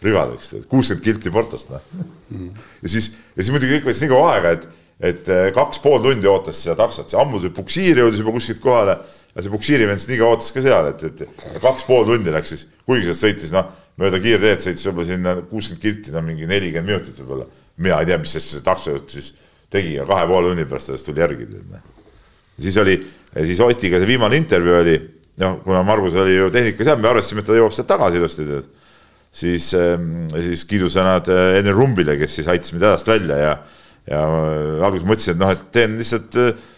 rivadeks, kuuskümmend kilti Portost noh mm.. ja siis, ja siis muidugi kõik võttis nii kaua aega, et, et eh, kaks pool tundi ootas seda taksot, see ammu see puksiir jõudis juba kuskilt kohale. Ja see puksiirivend siis nii kaua ootas ka seal, et, et kaks pool tundi läks siis, kuigi sealt sõitis noh, mööda kiirteed sõitis võib-olla sinna kuuskümmend kilti, no mingi nelikümmend minutit võib-olla. mina ei tea, mis see taksojuht siis tegi ja kahe poole tunni pärast sellest tuli järgi. siis oli, siis Otiga see viimane intervjuu oli, noh, kuna Margus oli ju tehnikas jah, me arvasime, et ta jõuab sealt tagasi ilusti tead siis, ehm, siis kiidusõnad eh, Ene Rumbile, kes siis aitas mind hädast välja ja, ja äh, alguses mõtlesin, et noh, et teen lihtsalt äh,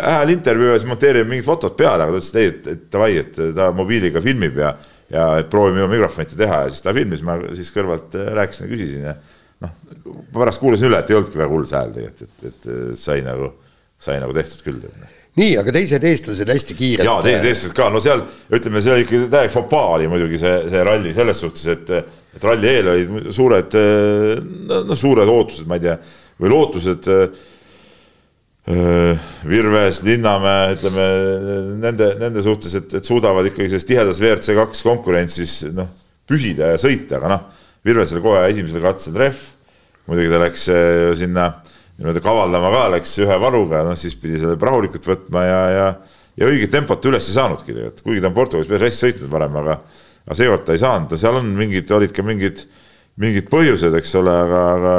hääl intervjuu ja siis monteerime mingid fotod peale, aga ta ütles, et ei, et, davai, et ta mobiiliga filmib ja, ja proovime ilma mikrofonita teha ja siis ta filmis, ma siis kõrvalt äh, rääkisin ja küsisin ja noh, pärast kuulasin üle, et ei olnudki väga hull see hääl tegelikult, et, et, et sai nagu, sai nagu tehtud küll nii, aga teised eestlased hästi kiirelt. ja teised eestlased ka, no seal ütleme, see oli ikka täielik fopaa oli muidugi see, see ralli selles suhtes, et, et ralli eel olid suured, no suured ootused, ma ei tea, või lootused. Virves, Linnamäe, ütleme nende, nende suhtes, et, et suudavad ikkagi selles tihedas WRC kaks konkurentsis noh, püsida ja sõita, aga noh, Virvesel kohe esimesel katsel rehv. muidugi ta läks sinna niimoodi kavaldama ka läks ühe varuga, noh siis pidi selle rahulikult võtma ja, ja, ja õiget tempot üles ei saanudki tegelikult, kuigi ta on Portugalis päris hästi sõitnud varem, aga, aga seekord ta ei saanud, seal on mingid, olid ka mingid, mingid põhjused, eks ole, aga, aga,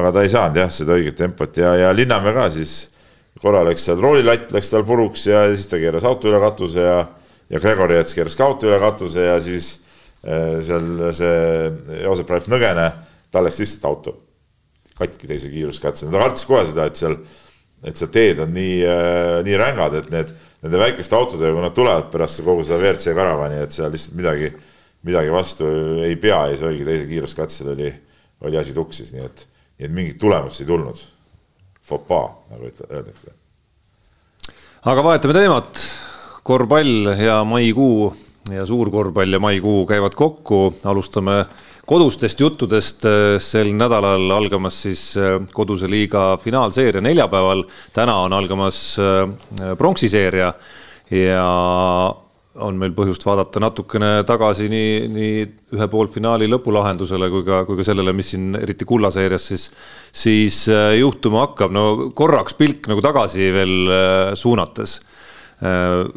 aga ta ei saanud jah, seda õiget tempot. Ja, ja Linnamäe ka siis korra läks seal roolilatt läks tal puruks ja siis ta keeras auto üle katuse ja, ja Gregorjets keeras ka auto üle katuse ja siis äh, seal see Joosep Raif Nõgene, tal läks lihtsalt auto katki teise kiiruskatse, ta kartis kohe seda, et seal, et seal teed on nii äh,, nii rängad, et need, nende väikeste autodega, kui nad tulevad pärast kogu seda WRC karavani, et seal lihtsalt midagi, midagi vastu ei pea ja siis oligi teise kiiruskatsel oli, oli asi tuksis, nii et, nii et mingit tulemust ei tulnud. Fopaa, nagu öeldakse. aga vahetame teemat, korvpall ja maikuu ja suurkorvpall ja maikuu käivad kokku, alustame kodustest juttudest sel nädalal algamas siis äh, koduse liiga finaalseeria neljapäeval. täna on algamas äh, pronksiseeria ja on meil põhjust vaadata natukene tagasi nii, nii ühe poolfinaali lõpulahendusele kui ka, kui ka sellele, mis siin eriti kullaseerias siis, siis juhtuma hakkab. no korraks pilk nagu tagasi veel suunates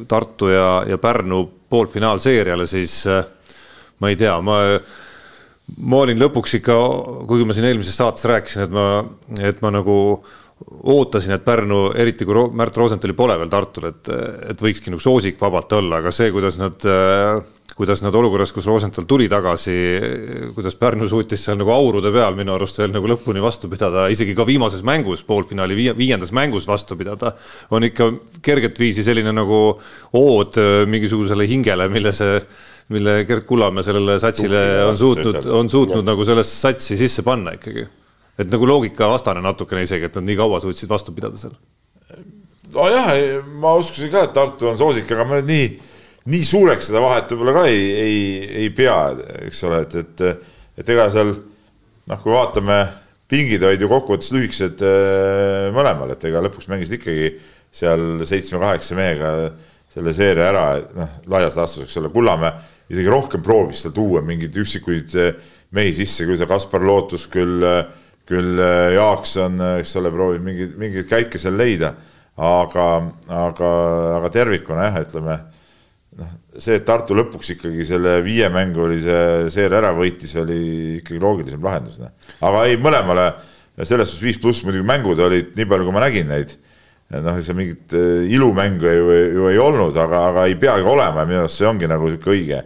Tartu ja, ja Pärnu poolfinaalseeriale, siis ma ei tea, ma ma olin lõpuks ikka, kuigi ma siin eelmises saates rääkisin, et ma, et ma nagu ootasin, et Pärnu, eriti kui Märt Rosenthali pole veel Tartul, et, et võikski nagu soosik vabalt olla, aga see, kuidas nad, kuidas nad olukorras, kus Rosenthal tuli tagasi, kuidas Pärnu suutis seal nagu aurude peal minu arust veel nagu lõpuni vastu pidada, isegi ka viimases mängus, poolfinaali viiendas mängus vastu pidada, on ikka kerget viisi selline nagu ood mingisugusele hingele, mille see mille Gerd Kullamäe sellele satsile on suutnud, on suutnud ja. nagu sellesse satsi sisse panna ikkagi. Et nagu loogikavastane natukene isegi, et nad nii kaua suutsid vastu pidada seal. nojah, ma uskusin ka, et Tartu on soosik, aga ma nii, nii suureks seda vahet võib-olla ka ei, ei, ei pea, eks ole, et, et, et ega seal noh, kui vaatame, pingid olid ju kokkuvõttes lühikesed äh, mõlemal, et ega lõpuks mängisid ikkagi seal seitsme-kaheksa mehega selle seeria ära, noh, laias laastus, eks ole, Kullamäe isegi rohkem proovis seal tuua mingeid üksikuid eh, mehi sisse, küll see Kaspar Lootus, küll, eh, küll eh, Jaakson, eks ole, proovib mingeid, mingeid käike seal leida. aga, aga, aga tervikuna jah, ütleme noh, see, et Tartu lõpuks ikkagi selle viie mängulise seeria ära võitis, oli ikkagi loogilisem lahendus. Noh. aga ei, mõlemale selles suhtes viis pluss muidugi mängud olid, nii palju kui ma nägin neid, noh, seal mingit äh, ilumängu ju, ju ei olnud, aga, aga ei peagi olema ja minu arust see ongi nagu sihuke õige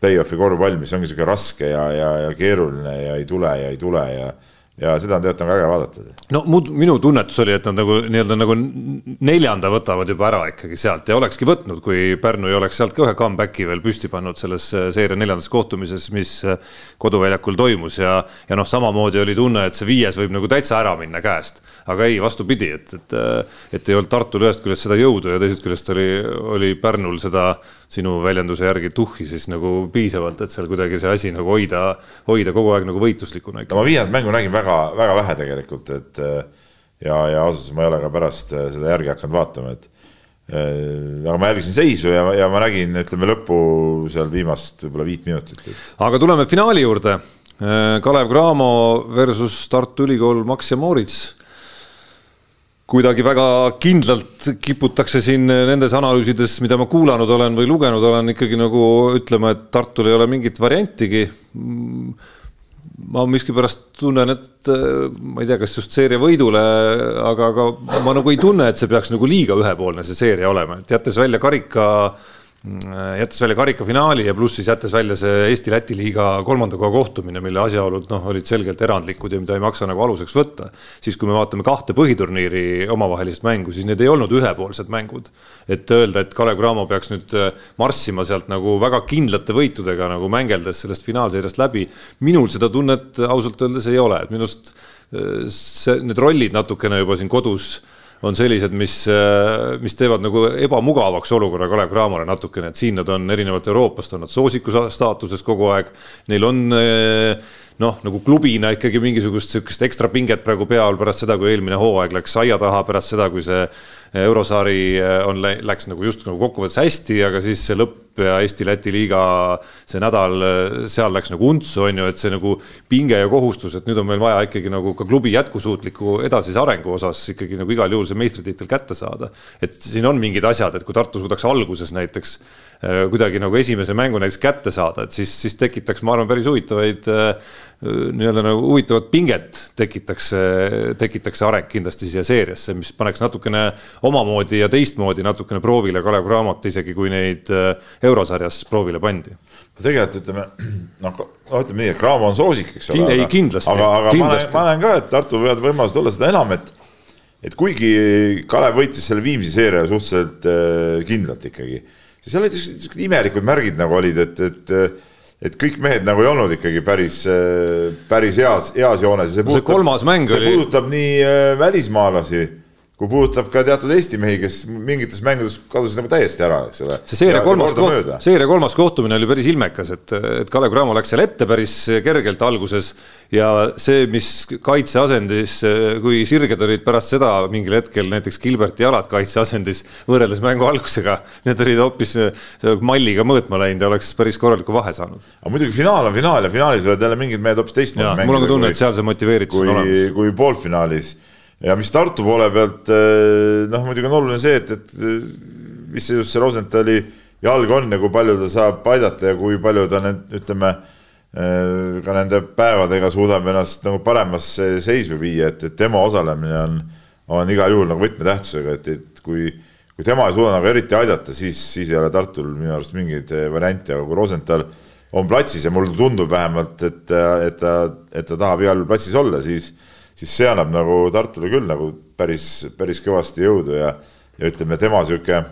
play-off'i korvpall, mis ongi sihuke raske ja, ja, ja keeruline ja ei tule ja ei tule ja ja seda on tegelikult nagu äge vaadata. no muud, minu tunnetus oli, et nad nagu nii-öelda nagu neljanda võtavad juba ära ikkagi sealt ja olekski võtnud, kui Pärnu ei oleks sealt ka ühe comeback'i veel püsti pannud selles äh, seeria neljandas kohtumises, mis äh, koduväljakul toimus ja, ja noh, samamoodi oli tunne, et see viies võib nagu täitsa ära minna käest. Aga ei, vastupidi, et, et, äh, et ei olnud Tartul ühest küljest seda jõudu ja teisest küljest oli, oli Pärnul seda sinu väljenduse järgi tuhhi siis nagu piisavalt, et seal kuidagi see asi nagu hoida, hoida kogu aeg nagu võitluslikuna ikka. ma viiendat mängu nägin väga, väga vähe tegelikult, et ja, ja ausalt öeldes ma ei ole ka pärast seda järgi hakanud vaatama, et aga ma jälgisin seisu ja, ja ma nägin, ütleme lõppu seal viimast võib-olla viit minutit. aga tuleme finaali juurde. Kalev Cramo versus Tartu Ülikool Max ja Moritz kuidagi väga kindlalt kiputakse siin nendes analüüsides, mida ma kuulanud olen või lugenud olen, ikkagi nagu ütlema, et Tartul ei ole mingit variantigi. ma miskipärast tunnen, et ma ei tea, kas just seeria võidule, aga, aga ma nagu ei tunne, et see peaks nagu liiga ühepoolne see seeria olema, et jättes välja karika Äh, jättes välja karikafinaali ja pluss siis jättes välja see Eesti-Läti liiga kolmanda koha kohtumine, mille asjaolud noh, olid selgelt erandlikud ja mida ei maksa nagu aluseks võtta. siis, kui me vaatame kahte põhiturniiri omavahelist mängu, siis need ei olnud ühepoolsed mängud. et öelda, et Kalev Cramo peaks nüüd äh, marssima sealt nagu väga kindlate võitudega nagu mängeldes sellest finaalseeriast läbi. minul seda tunnet ausalt öeldes ei ole, et minu arust äh, see, need rollid natukene juba siin kodus on sellised, mis, äh, mis teevad nagu ebamugavaks olukorra Kalev Cramole natukene, et siin nad on erinevalt Euroopast, on nad soosiku staatuses kogu aeg. Neil on äh, noh, nagu klubina ikkagi mingisugust sihukest ekstra pinget praegu peal pärast seda, kui eelmine hooaeg läks aia taha, pärast seda, kui see eurosaari äh, on, läks nagu just nagu kokkuvõttes hästi, aga siis see lõpp ja Eesti-Läti liiga see nädal, äh, seal läks nagu untsu, on ju, et see nagu pinge ja kohustus, et nüüd on meil vaja ikkagi nagu ka klubi jätkusuutliku edasise arengu osas ikkagi nagu igal juhul see meistritiitel kätte saada. et siin on mingid asjad, et kui Tartu suudaks alguses näiteks äh, kuidagi nagu esimese mängu näiteks kätte saada, et siis, siis tekitaks, ma arvan, päris huvitavaid nii-öelda nagu huvitavat pinget tekitaks, tekitaks areng kindlasti siia seeriasse, mis paneks natukene omamoodi ja teistmoodi natukene proovile Kalev Cramot, isegi kui neid äh, eurosarjas proovile pandi. tegelikult ütleme, noh, ütleme nii, et Cramo on soosik, eks ole. ei, kindlasti. aga, aga kindlasti. ma näen ka, et Tartul võivad võimalused olla seda enam, et et kuigi Kalev võitis selle Viimsi seeria suhteliselt äh, kindlalt ikkagi, siis seal olid niisugused imelikud märgid nagu olid, et, et et kõik mehed nagu ei olnud ikkagi päris, päris heas, heas joones. see, see kolmas mäng see oli. puudutab nii äh, välismaalasi kui puudutab ka teatud Eesti mehi, kes mingites mängudes kadusid nagu täiesti ära, eks ole. see seeria kolmas seeria kolmas kohtumine oli päris ilmekas, et, et Kalev Cramo läks seal ette päris kergelt alguses ja see, mis kaitseasendis, kui sirged olid pärast seda mingil hetkel näiteks Gilberti jalad kaitseasendis võrreldes mängu algusega, need olid hoopis malliga mõõtma läinud ja oleks päris korraliku vahe saanud. aga muidugi finaal on finaal ja finaalis võivad jälle mingid mehed hoopis teistmoodi mängida. mul on ka tunne, et seal see motiveeritus on olemas. kui poolfinaalis ja mis Tartu poole pealt eh, noh, muidugi on oluline see, et, et mis see just see Rosenthali jalg on ja kui palju ta saab aidata ja kui palju ta need, ütleme eh, ka nende päevadega suudab ennast nagu paremasse seisu viia, et, et tema osalemine on, on igal juhul nagu võtmetähtsusega, et, et kui, kui tema ei suuda nagu eriti aidata, siis, siis ei ole Tartul minu arust mingeid eh, variante, aga kui Rosenthal on platsis ja mulle tundub vähemalt, et, et ta, et ta tahab igal platsis olla, siis siis see annab nagu Tartule küll nagu päris, päris kõvasti jõudu ja, ja ütleme, tema sihuke,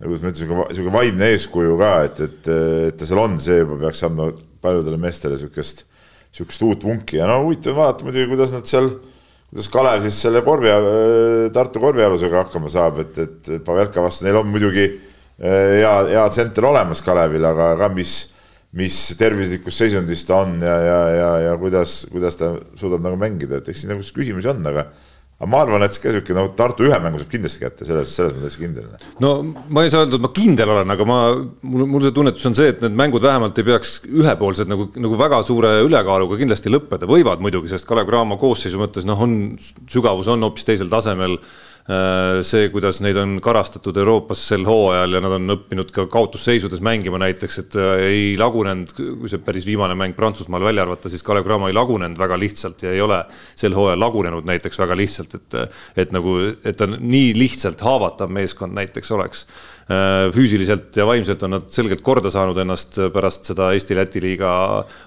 kuidas ma ütlen, sihuke vaimne eeskuju ka, et, et, et ta seal on, see juba peaks andma paljudele meestele sihukest, sihukest uut vunki ja no huvitav vaadata muidugi, kuidas nad seal, kuidas Kalev siis selle korvi, Tartu korvialusega hakkama saab, et, et Pavelka vastu neil on muidugi eh, hea, hea tsenter olemas Kalevil, aga ka mis mis tervislikus seisundis ta on ja, ja, ja, ja kuidas, kuidas ta suudab nagu mängida, et eks siin nagu küsimusi on, aga aga ma arvan, et ka sihuke nagu Tartu ühe mängu saab kindlasti kätte, selles, selles mõttes kindel. no ma ei saa öelda, et ma kindel olen, aga ma, mul, mul see tunnetus on see, et need mängud vähemalt ei peaks ühepoolsed nagu, nagu väga suure ülekaaluga kindlasti lõppeda, võivad muidugi, sest Kalev Cramo koosseisu mõttes noh, on sügavus on hoopis teisel tasemel see, kuidas neid on karastatud Euroopas sel hooajal ja nad on õppinud ka kaotusseisudes mängima näiteks, et äh, ei lagunenud, kui see päris viimane mäng Prantsusmaal välja arvata, siis Kalev Cramo ei lagunenud väga lihtsalt ja ei ole sel hooajal lagunenud näiteks väga lihtsalt, et, et nagu, et ta nii lihtsalt haavatav meeskond näiteks oleks. Äh, füüsiliselt ja vaimselt on nad selgelt korda saanud ennast pärast seda Eesti-Läti liiga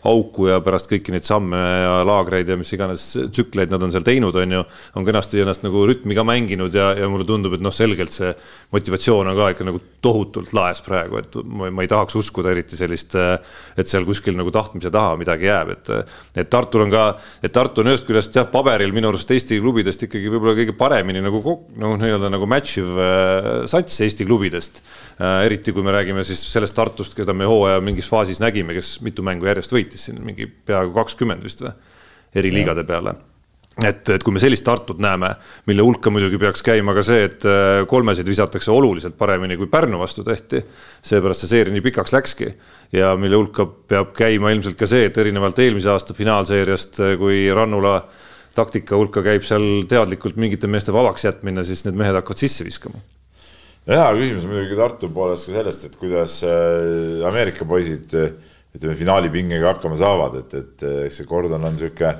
auku ja pärast kõiki neid samme ja laagreid ja mis iganes tsükleid nad on seal teinud, on ju. on kenasti ennast nagu rütmi ka mänginud ja, ja mulle tundub, et noh, selgelt see motivatsioon on ka ikka nagu tohutult laes praegu, et ma, ma ei tahaks uskuda eriti sellist, et seal kuskil nagu tahtmise taha midagi jääb, et. et Tartul on ka, et Tartu on ühest küljest jah, paberil minu arust Eesti klubidest ikkagi võib-olla kõige paremini nagu noh, nii-öelda nagu match iv äh, sats Eesti klubidest. Äh, eriti kui me räägime siis sellest Tartust, keda me hooaja mingis faasis nägime, kes mitu mängu järjest võitis siin mingi peaaegu kakskümmend vist või, eri liigade peale et, et kui me sellist Tartut näeme, mille hulka muidugi peaks käima ka see, et äh, kolmesid visatakse oluliselt paremini, kui Pärnu vastu tehti. seepärast see seeria nii pikaks läkski ja mille hulka peab käima ilmselt ka see, et erinevalt eelmise aasta finaalseeriast, äh, kui Rannula taktika hulka käib seal teadlikult mingite meeste vabaks jätmine, siis need mehed hakkavad sisse viskama hea küsimus muidugi Tartu poolest ka sellest, et kuidas äh, Ameerika poisid ütleme finaalipingega hakkama saavad, et, et eks see Gordon on sihuke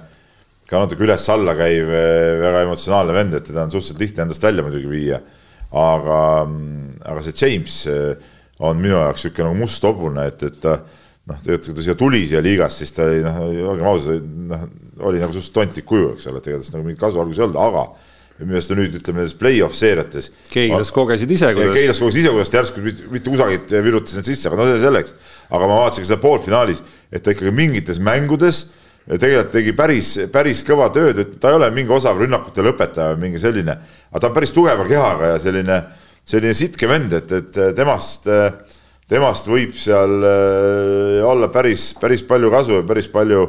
ka natuke üles-alla käiv äh, väga emotsionaalne vend, et teda on suhteliselt lihtne endast välja muidugi viia. aga, aga see James äh, on minu jaoks sihuke nagu must hobune, et, et ta noh, tegelikult kui ta siia tuli siia liigast, siis ta oli noh, olgem ausad, noh oli nagu suhteliselt tontlik kuju, eks ole, et ega tast nagu mingit kasu alguses ei olnud, aga minu meelest ta nüüd ütleme nendes play-off seeriates. Keilas kogesid ise, kuidas. Keilas kogesid ise, kuidas ta järsku mitte, mitte kusagilt virutas need sisse, aga no see selleks. aga ma vaatasin ka seda poolfinaalis, et ta ikkagi mingites mängudes tegelikult tegi päris, päris kõva tööd, ta ei ole mingi osav rünnakute lõpetaja või mingi selline, aga ta on päris tugeva kehaga ja selline, selline sitke vend, et, et temast, temast võib seal äh, olla päris, päris palju kasu ja päris palju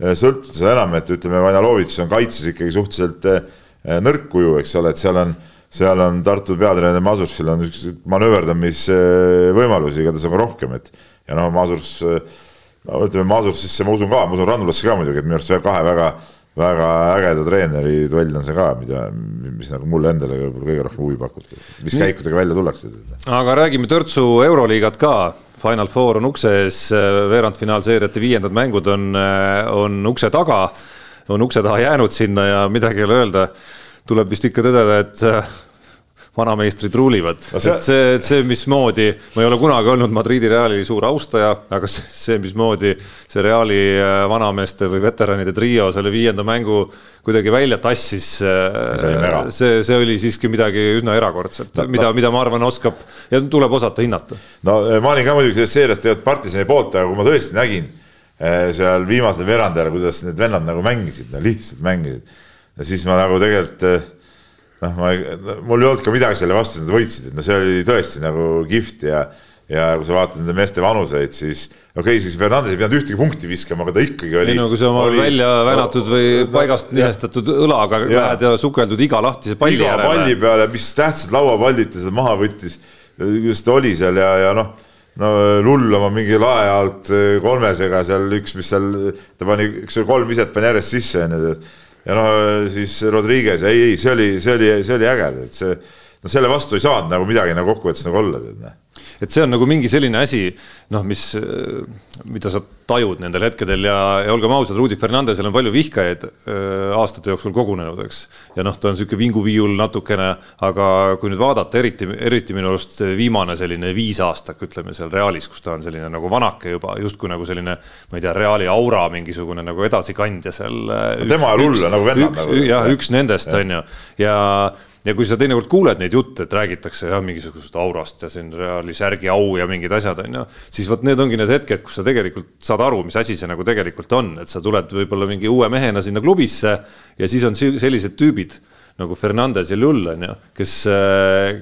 sõltuda, seda enam, et ütleme, Vanalovitš on kaitses ikkagi suhteliselt Eh, nõrk kuju, eks ole, et seal on, seal on Tartu peatreener Masursil on üks manööverdamisvõimalusi igatahes nagu rohkem, et ja noh, Masurs, no ütleme Masursisse ma usun ka, ma usun Rannulasse ka muidugi, et minu arust kahe väga, väga ägeda treeneri duell on see ka, mida, mis nagu mulle endale võib-olla kõige rohkem huvi pakub, mis käikudega välja tullakse. aga räägime Törtsu Euroliigat ka Final Four on ukse ees, veerandfinaalseeriate viiendad mängud on, on ukse taga on ukse taha jäänud sinna ja midagi ei ole öelda. tuleb vist ikka tõdeda, et vanameistrid ruulivad no, see... et see, see, mismoodi, ma ei ole kunagi olnud Madridi Reali suur austaja, aga see, mismoodi see Reali äh, vanameeste või veteranide trio selle viienda mängu kuidagi välja tassis. Äh, see, see oli siiski midagi üsna erakordset no,, mida no., mida ma arvan, oskab ja tuleb osata hinnata. no ma olin ka muidugi sellest seeriast tegelikult partisani poolt, aga kui ma tõesti nägin seal viimasel veerandajal, kuidas need vennad nagu mängisid, no lihtsalt mängisid. ja siis ma nagu tegelikult noh, ma, mul ei olnud ka midagi selle vastu, nad võitsid, et no see oli tõesti nagu kihvt ja, ja kui sa vaatad nende meeste vanuseid, siis okei okay,, siis Fernandes ei pidanud ühtegi punkti viskama, aga ta ikkagi oli. ei no kui sa oma oli, välja vänatud või paigast nihestatud õlaga lähed ja sukeldud iga lahtise palli iga järele. palli peale, mis tähtsad lauapallid ta seda maha võttis, kuidas ta oli seal ja, ja noh no lull oma mingi lae alt kolmesega seal üks, mis seal, ta pani, üks kolm viset pani järjest sisse onju. Ja no siis Rodriguez, ei, ei, see oli, see oli, see oli äge, et see, no selle vastu ei saanud nagu midagi nagu kokkuvõttes nagu olla, et see on nagu mingi selline asi, noh, mis, mida sa tajud nendel hetkedel ja, ja olgem ausad, Rudi Fernandesel on palju vihkajaid äh, aastate jooksul kogunenud, eks. ja noh, ta on sihuke vinguviiul natukene, aga kui nüüd vaadata, eriti, eriti minu arust viimane selline viisaastak, ütleme seal Realis, kus ta on selline nagu vanake juba justkui nagu selline, ma ei tea, Reali aura mingisugune nagu edasikandja seal. tema ei lulla nagu vennad nagu. jah, üks nendest on ju ja, ja ja kui sa teinekord kuuled neid jutte, et räägitakse jah, mingisugusest aurast ja siin Reali särgi au ja mingid asjad on ju, siis vot need ongi need hetked, kus sa tegelikult saad aru, mis asi see nagu tegelikult on, et sa tuled võib-olla mingi uue mehena sinna klubisse ja siis on sellised tüübid nagu Fernandes ja Lull on ju, kes,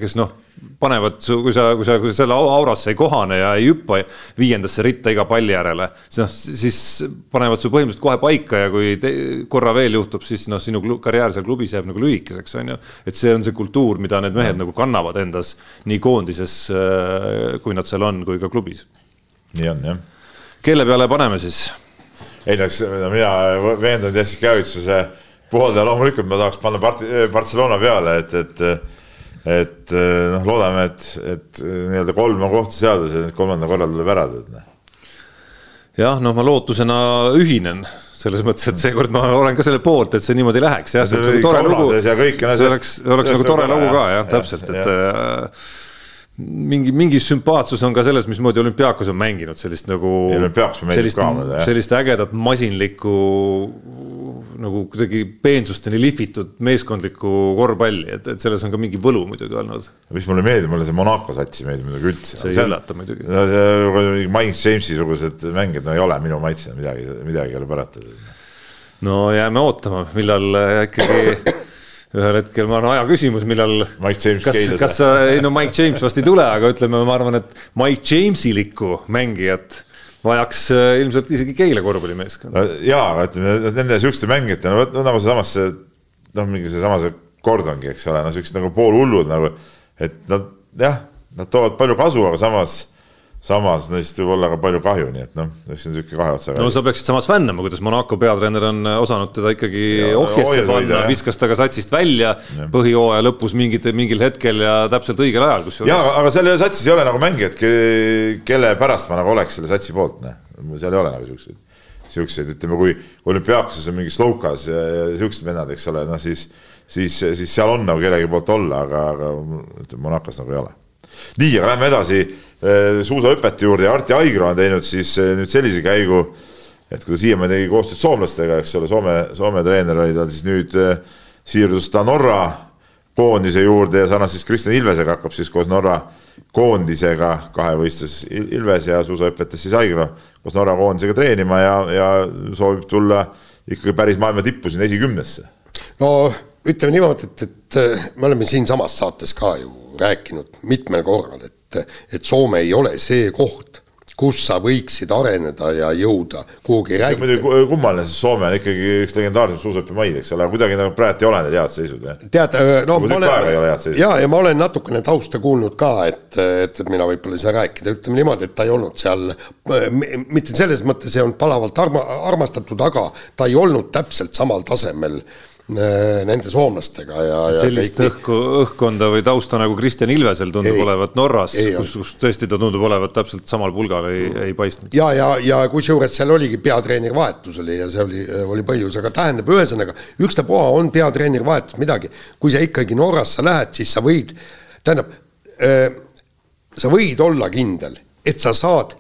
kes noh panevad su, kui sa, kui sa, kui sa selle aurasse ei kohane ja ei hüppa viiendasse ritta iga palli järele, noh, siis panevad su põhimõtteliselt kohe paika ja kui te, korra veel juhtub, siis noh, sinu karjäär seal klubis jääb nagu lühikeseks, on ju. et see on see kultuur, mida need mehed nagu kannavad endas nii koondises, äh, kui nad seal on, kui ka klubis. nii on jah. kelle peale paneme siis? ei no mina veendunud Jessica Javitsuse pooldaja loomulikult ma tahaks panna Part-, Barcelona peale, et, et et noh, loodame, et, et nii-öelda kolm on kohta seadus ja nüüd kolmanda korral tuleb ära teha. jah, noh, ma lootusena ühinen selles mõttes, et seekord ma olen ka selle poolt, et see niimoodi läheks, jah, see oleks nagu tore lugu. see oleks, oleks nagu tore lugu ka jah, täpselt, et äh, mingi, mingi sümpaatsus on ka selles, mismoodi olümpiaakos on mänginud sellist nagu. sellist, sellist ägedat masinlikku nagu kuidagi peensusteni lihvitud meeskondlikku korvpalli, et, et selles on ka mingi võlu muidugi olnud. mis mulle meeldib, mulle see Monaco sats ei meeldi muidugi üldse. see ei üllata muidugi. no see Mike Jamesi sugused mängijad, no ei ole minu maitse, midagi, midagi ei ole parata. no jääme ootama, millal ikkagi ühel hetkel ma arvan, aja küsimus, millal. Kas, kas sa, ei no Mike James vast ei tule, aga ütleme, ma arvan, et Mike Jamesilikku mängijat vajaks äh, ilmselt isegi Keila korvpallimeeskond. ja, aga ütleme nende siukeste mängijate, no, no nagu seesamas see noh, mingi seesama see Gordongi, eks ole, no siuksed nagu poolhullud nagu, et nad jah, nad toovad palju kasu, aga samas samas neist võib olla ka palju kahju, nii et noh, see on niisugune kahe otsaga. no sa peaksid samas fännama, kuidas Monaco peatreener on äh, osanud teda ikkagi ohjesse panna, viskas ta ka satsist välja põhijooaja lõpus mingid, mingil hetkel ja täpselt õigel ajal, kusjuures. jaa, aga seal satsis ei ole nagu mängijat, kelle pärast ma nagu oleks selle satsi poolt, noh. seal ei ole nagu siukseid, siukseid, ütleme, kui olümpiaakuses on mingi Slovkas ja, ja siuksed vennad, eks ole, noh siis, siis, siis seal on nagu kellegi poolt olla, aga, aga ütleme, Monacos nagu ei ole. nii, aga lähme edasi suusahüpete juurde ja Arti Aigro on teinud siis äh, nüüd sellise käigu, et kui ta siiamaani tegi koostööd soomlastega, eks ole, Soome, Soome treener oli tal siis nüüd äh, siirdus ta Norra koondise juurde ja sarnaselt Kristjan Ilvesega hakkab siis koos Norra koondisega kahevõistles Ilves ja suusahüpetes siis Aigro koos Norra koondisega treenima ja, ja soovib tulla ikkagi päris maailma tippu sinna esikümnesse. no ütleme niimoodi, et, et me oleme siinsamas saates ka ju rääkinud mitmel korral, et et, Soome ei ole see koht, kus sa võiksid areneda ja jõuda kuhugi. muidugi kummaline, sest Soome on ikkagi üks legendaarsemaid suusahüppemaid, eks ole, kuidagi nagu praegu ei ole need head seisud. tead, no ma olen, ja, ja ma olen natukene tausta kuulnud ka, et, et, mina võib-olla ei saa rääkida, ütleme niimoodi, et ta ei olnud seal, mitte selles mõttes ei olnud palavalt arma, armastatud, aga ta ei olnud täpselt samal tasemel äh, Äh, nende soomlastega ja. sellist kõik... õhku, õhkkonda või tausta nagu Kristjan Ilvesel tundub ei, olevat Norras, kus, kus tõesti ta tundub olevat täpselt samal pulgal ei, ei paistnud. ja, ja, ja kusjuures seal oligi peatreeneri vahetus oli ja see oli, oli põhjus, aga tähendab, ühesõnaga ükstapuha on peatreeneri vahetus midagi, kui sa ikkagi Norrasse lähed, siis sa võid, tähendab äh,, sa võid olla kindel, et sa saad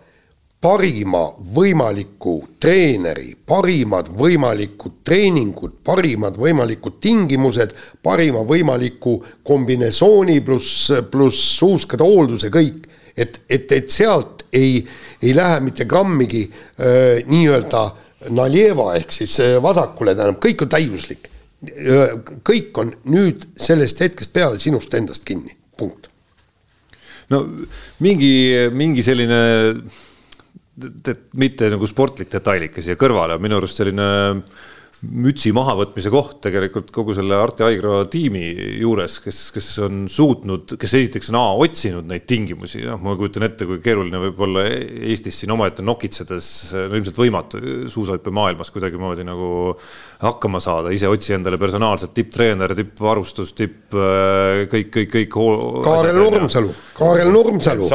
parima võimaliku treeneri, parimad võimalikud treeningud, parimad võimalikud tingimused, parima võimaliku kombinesooni pluss, pluss suuskade hoolduse, kõik. et, et, et sealt ei, ei lähe mitte grammigi äh, nii-öelda naljeva ehk siis vasakule, tähendab, kõik on täiuslik. kõik on nüüd sellest hetkest peale sinust endast kinni, punkt. no mingi, mingi selline mitte nagu sportlik detail ikka siia kõrvale, minu arust selline mütsi mahavõtmise koht tegelikult kogu selle Arti Aigro tiimi juures, kes, kes on suutnud, kes esiteks on A otsinud neid tingimusi, noh, ma kujutan ette, kui keeruline võib olla Eestis siin omaette nokitsedes, no ilmselt võimatu suusahüppemaailmas kuidagimoodi nagu hakkama saada, ise otsi endale personaalselt tipptreener, tippvarustus, tipp äh, kõik, kõik, kõik. Kaarel Nurmsalu, Kaarel Nurmsalu.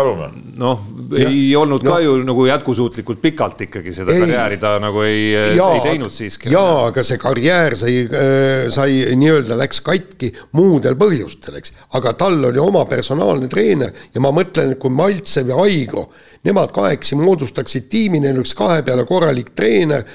noh, ei olnud no. ka ju nagu jätkusuutlikult pikalt ikkagi seda ei. karjääri ta nagu ei, ei teinud siiski. jaa, aga see karjäär sai äh,, sai nii-öelda läks katki muudel põhjustel, eks. aga tal oli oma personaalne treener ja ma mõtlen, et kui Maltsev ja Aigro nemad kahekesi moodustaksid tiimi, neil oleks kahe peale korralik treener,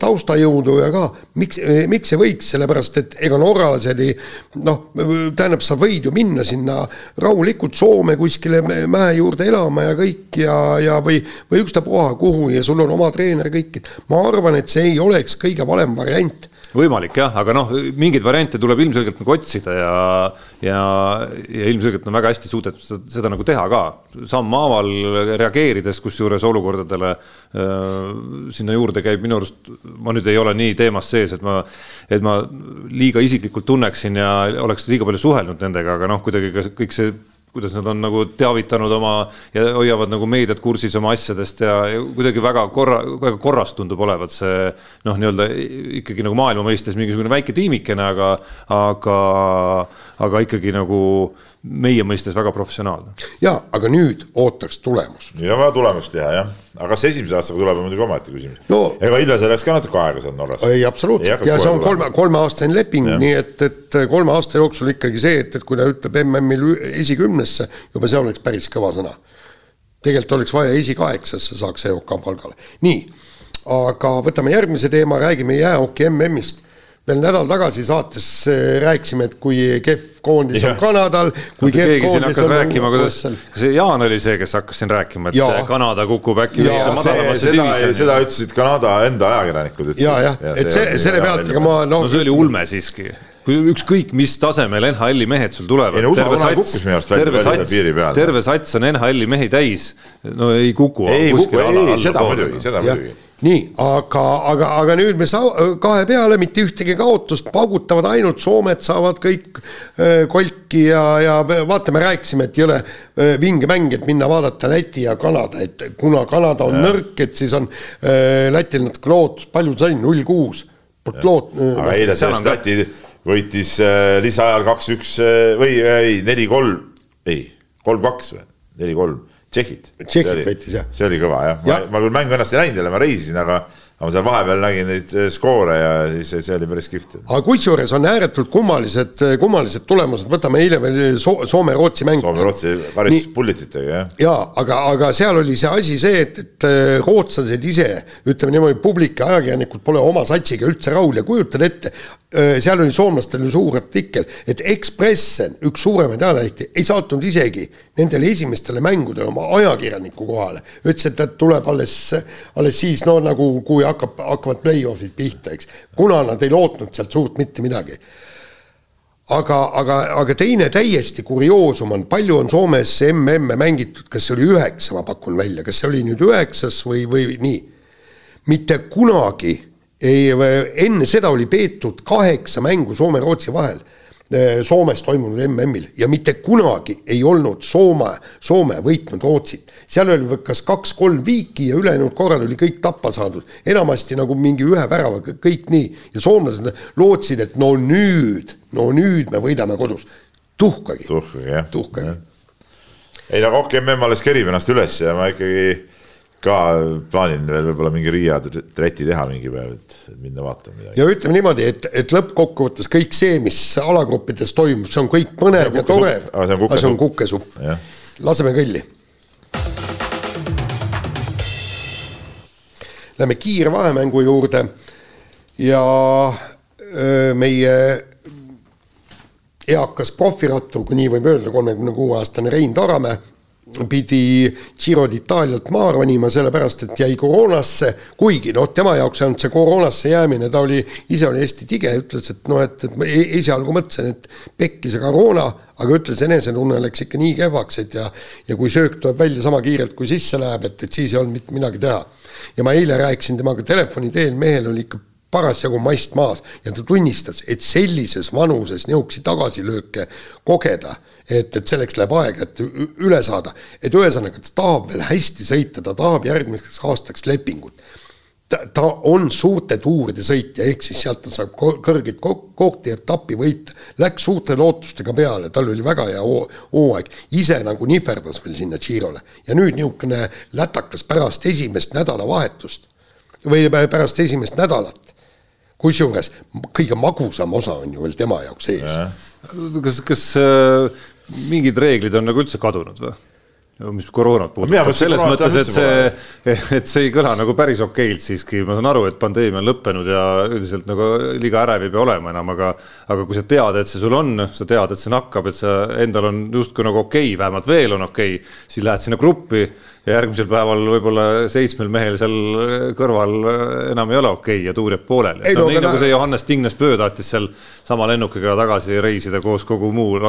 taustajõudu ja ka, miks, miks ei võiks, sellepärast et ega norralased ei noh, tähendab, sa võid ju minna sinna rahulikult Soome kuskile mäe juurde elama ja kõik ja, ja või, või ükstapuha kuhu ja sul on oma treener kõik, et ma arvan, et see ei oleks kõige valem variant võimalik jah, aga noh, mingeid variante tuleb ilmselgelt nagu otsida ja, ja, ja ilmselgelt on väga hästi suudetud seda, seda nagu teha ka. sammhaaval reageerides, kusjuures olukordadele äh, sinna juurde käib minu arust, ma nüüd ei ole nii teemas sees, et ma, et ma liiga isiklikult tunneksin ja oleks liiga palju suhelnud nendega, aga noh, kuidagi ka kõik see kuidas nad on nagu teavitanud oma ja hoiavad nagu meediat kursis oma asjadest ja, ja kuidagi väga korra, väga korras tundub olevat see noh, nii-öelda ikkagi nagu maailma mõistes mingisugune väike tiimikene, aga, aga, aga ikkagi nagu meie mõistes väga professionaalne. ja, aga nüüd ootaks tulemust. ja vaja tulemust teha jah, aga kas esimese aastaga tuleb, on muidugi omaette küsimus no,. ega Ilvesel läks ka natuke aega seal Norras. ei, absoluutselt ja see on kolme, kolmeaastane leping, nii et, et kolme aasta jooksul ikkagi see, et, et kui ta ütleb MM-il esikümnesse, juba see oleks päris kõva sõna. tegelikult oleks vaja esikaheksasse saaks EOK palgale, nii aga võtame järgmise teema, räägime jäähoki MM-ist veel nädal tagasi saates äh, rääkisime, et kui kehv koondis ja. on Kanadal. keegi siin hakkas rääkima, kuidas, kas see Jaan oli see, kes hakkas siin rääkima, et ja. Kanada kukub äkki madalamasse divisjoni. seda ütlesid Kanada enda ajakirjanikud. ja, jah, et see, selle pealt, ega ma no, no see oli ulme siiski kui ükskõik mis tasemel NHL-i mehed sul tulevad. terve sats, terve sats, terve sats on NHL-i mehi täis, no ei kuku. ei kuku, ei, seda muidugi, seda muidugi nii, aga, aga, aga nüüd me saa-, kahe peale mitte ühtegi kaotust, paugutavad ainult Soomed saavad kõik äh, kolki ja, ja vaata, me rääkisime, et jõle äh, vinge mäng, et minna vaadata Läti ja Kanada, et kuna Kanada on ja. nõrk, et siis on äh, Lätil natuke lootust, palju ta sai, null kuus. loot-. aga eile sellest Läti võitis äh, lisaajal kaks-üks või ei, neli-kolm, ei, kolm-kaks või, neli-kolm Tšehhit. Tšehhit võitis jah. see oli kõva jah ja., ma, ma küll mängu ennast ei näinud jälle, ma reisisin, aga aga ma seal vahepeal nägin neid eh, skoore ja siis see oli päris kihvt. aga kusjuures on ääretult kummalised, kummalised tulemused, võtame eile veel so Soome-Rootsi mäng. Soome-Rootsi päris pullititega jah. jaa, aga, aga seal oli see asi see, et, et eh, rootslased ise, ütleme niimoodi, publik ja ajakirjanikud pole oma satsiga üldse rahul ja kujutad ette, eh, seal oli soomlastel suur artikkel, et Ekspressen, üks suuremaid ajalehti, ei saatnud isegi nendele esimestele mängudele oma ajakirjaniku kohale. ütles, et ta tuleb alles, alles siis no nagu, kui hakkab, hakkavad play-off'id pihta, eks. kuna nad ei lootnud sealt suurt mitte midagi. aga, aga, aga teine täiesti kurioosum on, palju on Soomes MM-e mängitud, kas see oli üheksa, ma pakun välja, kas see oli nüüd üheksas või, või nii? mitte kunagi ei, enne seda oli peetud kaheksa mängu Soome-Rootsi vahel Eh, Soomes toimunud MM-il ja mitte kunagi ei olnud Soome, Soome võitnud Rootsit. seal oli kas kaks-kolm viiki ja ülejäänud korrad oli kõik tappa saadud, enamasti nagu mingi ühe värava, kõik nii. ja soomlased lootsid, et no nüüd, no nüüd me võidame kodus. tuhkagi. tuhkagi jah. tuhkagi. ei no Kokk MM alles kerib ennast üles ja ma ikkagi ka plaanin veel võib-olla mingi Riia treti teha mingi päev, et minna vaatama midagi. ja ütleme niimoodi, et, et lõppkokkuvõttes kõik see, mis alagruppides toimub, see on kõik põnev ja tore, aga see on kukesupp. laseme kõlli. Lähme kiire vahemängu juurde ja öö, meie eakas profirattur, kui nii võib öelda, kolmekümne kuue aastane Rein Toramäe pidi Giro d'Italialt maha ronima, sellepärast et jäi koroonasse, kuigi noh, tema jaoks ei olnud see koroonasse jäämine, ta oli, ise oli hästi tige, ütles, et noh, et, et ma e-, esialgu mõtlesin, et pekki see koroona, aga ütles, enesetunne läks ikka nii kehvaks, et ja ja kui söök tuleb välja sama kiirelt, kui sisse läheb, et, et siis ei olnud mitte midagi teha. ja ma eile rääkisin temaga telefoni teel, mehel oli ikka parasjagu maist maas ja ta tunnistas, et sellises vanuses niisuguseid tagasilööke kogeda et, et selleks läheb aega, et üle saada. et ühesõnaga, ta tahab veel hästi sõita, ta tahab järgmiseks aastaks lepingut. ta, ta on suurte tuuride sõitja, ehk siis sealt ta saab kõrgeid kohti, etappi võita. Läks suurte lootustega peale, tal oli väga hea hooaeg, ise nagu nihverdas veel sinna Girole ja nüüd niisugune lätakas pärast esimest nädalavahetust või pärast esimest nädalat kusjuures kõige magusam osa on ju veel tema jaoks ees. Kas, kas äh, mingid reeglid on nagu üldse kadunud või? mis koroonat puudutab, selles mõttes, et see, et see ei kõla nagu päris okeilt siiski, ma saan aru, et pandeemia on lõppenud ja üldiselt nagu liiga ärev ei pea olema enam, aga aga kui sa tead, et see sul on, sa tead, et see nakkab, et sa endal on justkui nagu okei okay,, vähemalt veel on okei okay,, siis lähed sinna gruppi ja järgmisel päeval võib-olla seitsmel mehel seal kõrval enam ei ole okei okay ja tuur jääb pooleli. No, nii nagu see Johannes Tingnes-Pöö tahtis seal sama lennukiga tagasi reisida koos kogu muu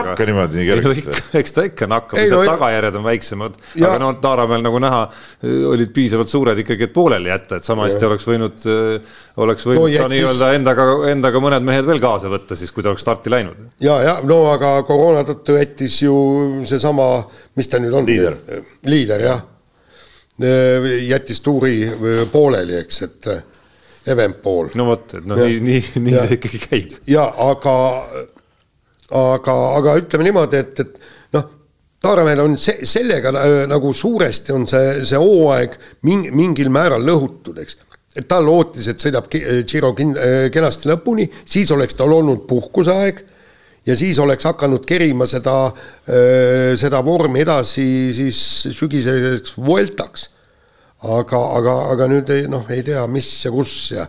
nakka niimoodi nii kergelt. eks ta ikka nakkab, lihtsalt tagajärjed on väiksemad. Aga no Taaramäel nagu näha, olid piisavalt suured ikkagi, et pooleli jätta, et sama hästi oleks võinud, oleks võinud No no, ka nii-öelda endaga, endaga mõned mehed veel kaasa võtta siis, kui ta oleks starti läinud. ja, ja no aga koroona tõttu jättis ju seesama, mis ta nüüd on? Liider. Liider jah, jättis tuuri pooleli, eks, et Evenpool. no vot, et noh, nii, nii, nii see ikkagi käib. ja aga, aga, aga ütleme niimoodi, et, et noh, Taaramäel on see, sellega äh, nagu suuresti on see, see hooaeg mingi, mingil määral lõhutud, eks. et ta lootis, et sõidab Giro äh, kenasti lõpuni, siis oleks tal olnud puhkuseaeg ja siis oleks hakanud kerima seda, seda vormi edasi siis sügiseseks Vueltaks. Aga, aga, aga nüüd ei noh, ei tea, mis ja kus ja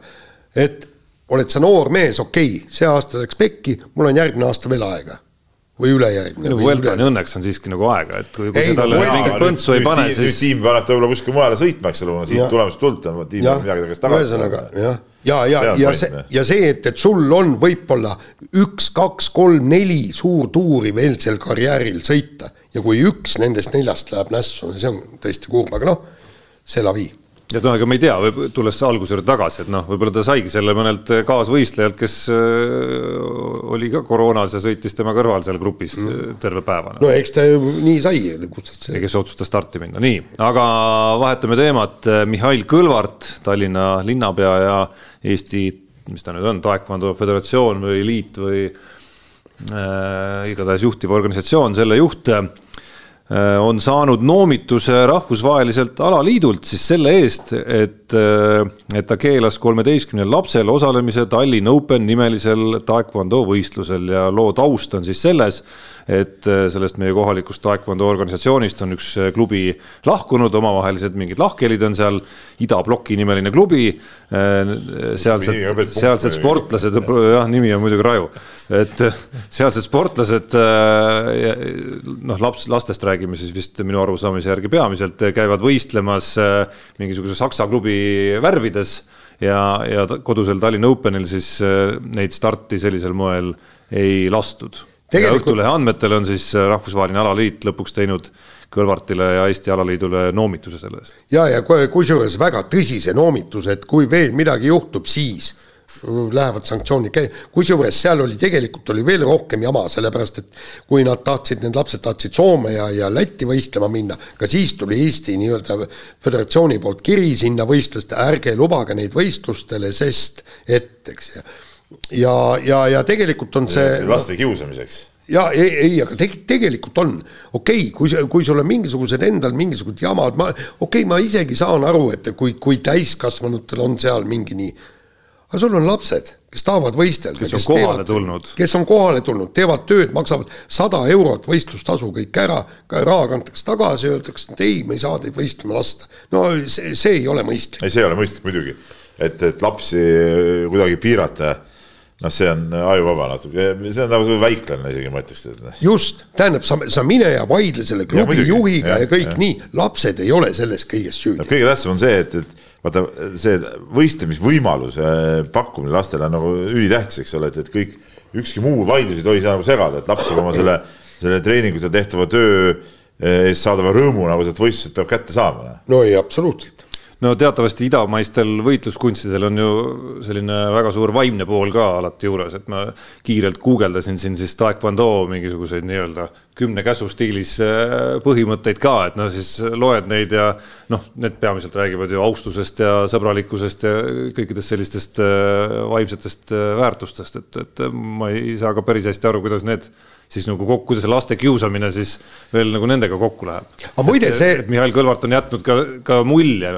et oled sa noor mees, okei okay,, see aasta läks pekki, mul on järgmine aasta veel aega. Või ülejärgmine. no Vueltani õnneks on siiski nagu aega, et kui, kui Ei, sa talle no mingit Vuelta- põntsu ei pane, siis tiim paneb ta võib-olla kuskile mujale sõitma, eks ole, siit tulemust tuld on, tiim peab midagi tagasi tagasi. ühesõnaga jah, ja, ja, ja see ja see, et, et sul on võib-olla üks, kaks, kolm, neli suurtuuri veel sel karjääril sõita ja kui üks nendest neljast läheb nässu, see on tõesti kurb, aga noh, c'est la vie ja noh, ega me ei tea, tulles alguse juurde tagasi, et noh, võib-olla ta saigi selle mõnelt kaasvõistlejalt, kes äh, oli ka koroonas ja sõitis tema kõrval seal grupis mm. terve päeva. no eks ta nii sai, ja kes otsustas starti minna, nii, aga vahetame teemat. Mihhail Kõlvart, Tallinna linnapea ja Eesti, mis ta nüüd on, Taekwondo Föderatsioon või liit või äh, igatahes juhtiv organisatsioon, selle juht äh, on saanud noomituse rahvusvaheliselt alaliidult siis selle eest, et, äh, et ta keelas kolmeteistkümnel lapsel osalemise Tallinn Open nimelisel taekwondo võistlusel ja loo taust on siis selles, et äh, sellest meie kohalikust taekwondo organisatsioonist on üks äh, klubi lahkunud, omavahelised mingid lahkhelid on seal, Idabloki nimeline klubi, sealsed punkt sealsed muidugi. sportlased, jah, nimi on muidugi raju, et äh, sealsed sportlased, noh, laps, lastest räägime siis vist minu arusaamise järgi peamiselt, käivad võistlemas äh, mingisuguse saksa klubi värvides ja, ja ta- kodusel Tallinna Openil siis äh, neid starti sellisel moel ei lastud. ja Tegelikult- Õhtulehe andmetel on siis äh, rahvusvaheline alaliit lõpuks teinud Kõlvartile ja Eesti alaliidule noomituse selle eest. ja, ja ku- kusjuures väga tõsise noomituse, et kui veel midagi juhtub, siis lähevad sanktsioonid käi-, kusjuures seal oli tegelikult oli veel rohkem jama, sellepärast et kui nad tahtsid, need lapsed tahtsid Soome ja, ja Lätti võistlema minna, ka siis tuli Eesti nii-öelda föderatsiooni poolt kiri sinna võistlustele, ärge lubage neid võistlustele, sest et, eks ja ja, ja, ja tegelikult on see laste kiusamiseks. ja ei, ei, aga te, tegelikult on okei okay,, kui, kui sul on mingisugused endal mingisugused jamad, ma okei okay,, ma isegi saan aru, et kui, kui täiskasvanutel on seal mingi nii, aga sul on lapsed, kes tahavad võistelda. Kes on kohale tulnud. kes on kohale tulnud, teevad tööd, maksavad sada eurot võistlustasu kõik ära, ka raha kantakse tagasi, öeldakse, et ei, me ei saa teid võistlema lasta. no see, see ei ole mõistlik. ei, see ei ole mõistlik muidugi, et, et lapsi kuidagi piirata noh, see on ajuvaba natuke, see on nagu väiklane isegi ma ütleks, et noh. just, tähendab, sa, sa mine ja vaidle selle klubi muidugi, juhiga ja, ja kõik jah. nii, lapsed ei ole selles kõiges süüdi no kõige tähtsam on see, et, et vaata see võistlemisvõimaluse pakkumine lastele on nagu ülitähtis, eks ole, et, et kõik, ükski muu vaidlus ei tohi saa nagu segada, et laps saab oma selle, selle treeningutel tehtava töö eest saadava rõõmu nagu sealt võistluselt peab kätte saama. noh. no ei, absoluutselt. No teatavasti idamaistel võitluskunstidel on ju selline väga suur vaimne pool ka alati juures, et ma kiirelt guugeldasin siin siis taekwondo mingisuguseid nii-öelda kümne käsu stiilis äh, põhimõtteid ka, et no siis loed neid ja noh, need peamiselt räägivad ju austusest ja sõbralikkusest ja kõikidest sellistest äh, vaimsetest äh, väärtustest, et, et ma ei saa ka päris hästi aru, kuidas need siis nagu kokku, kuidas laste kiusamine siis veel nagu nendega kokku läheb. aga muide, see et Mihhail Kõlvart on jätnud ka, ka mulje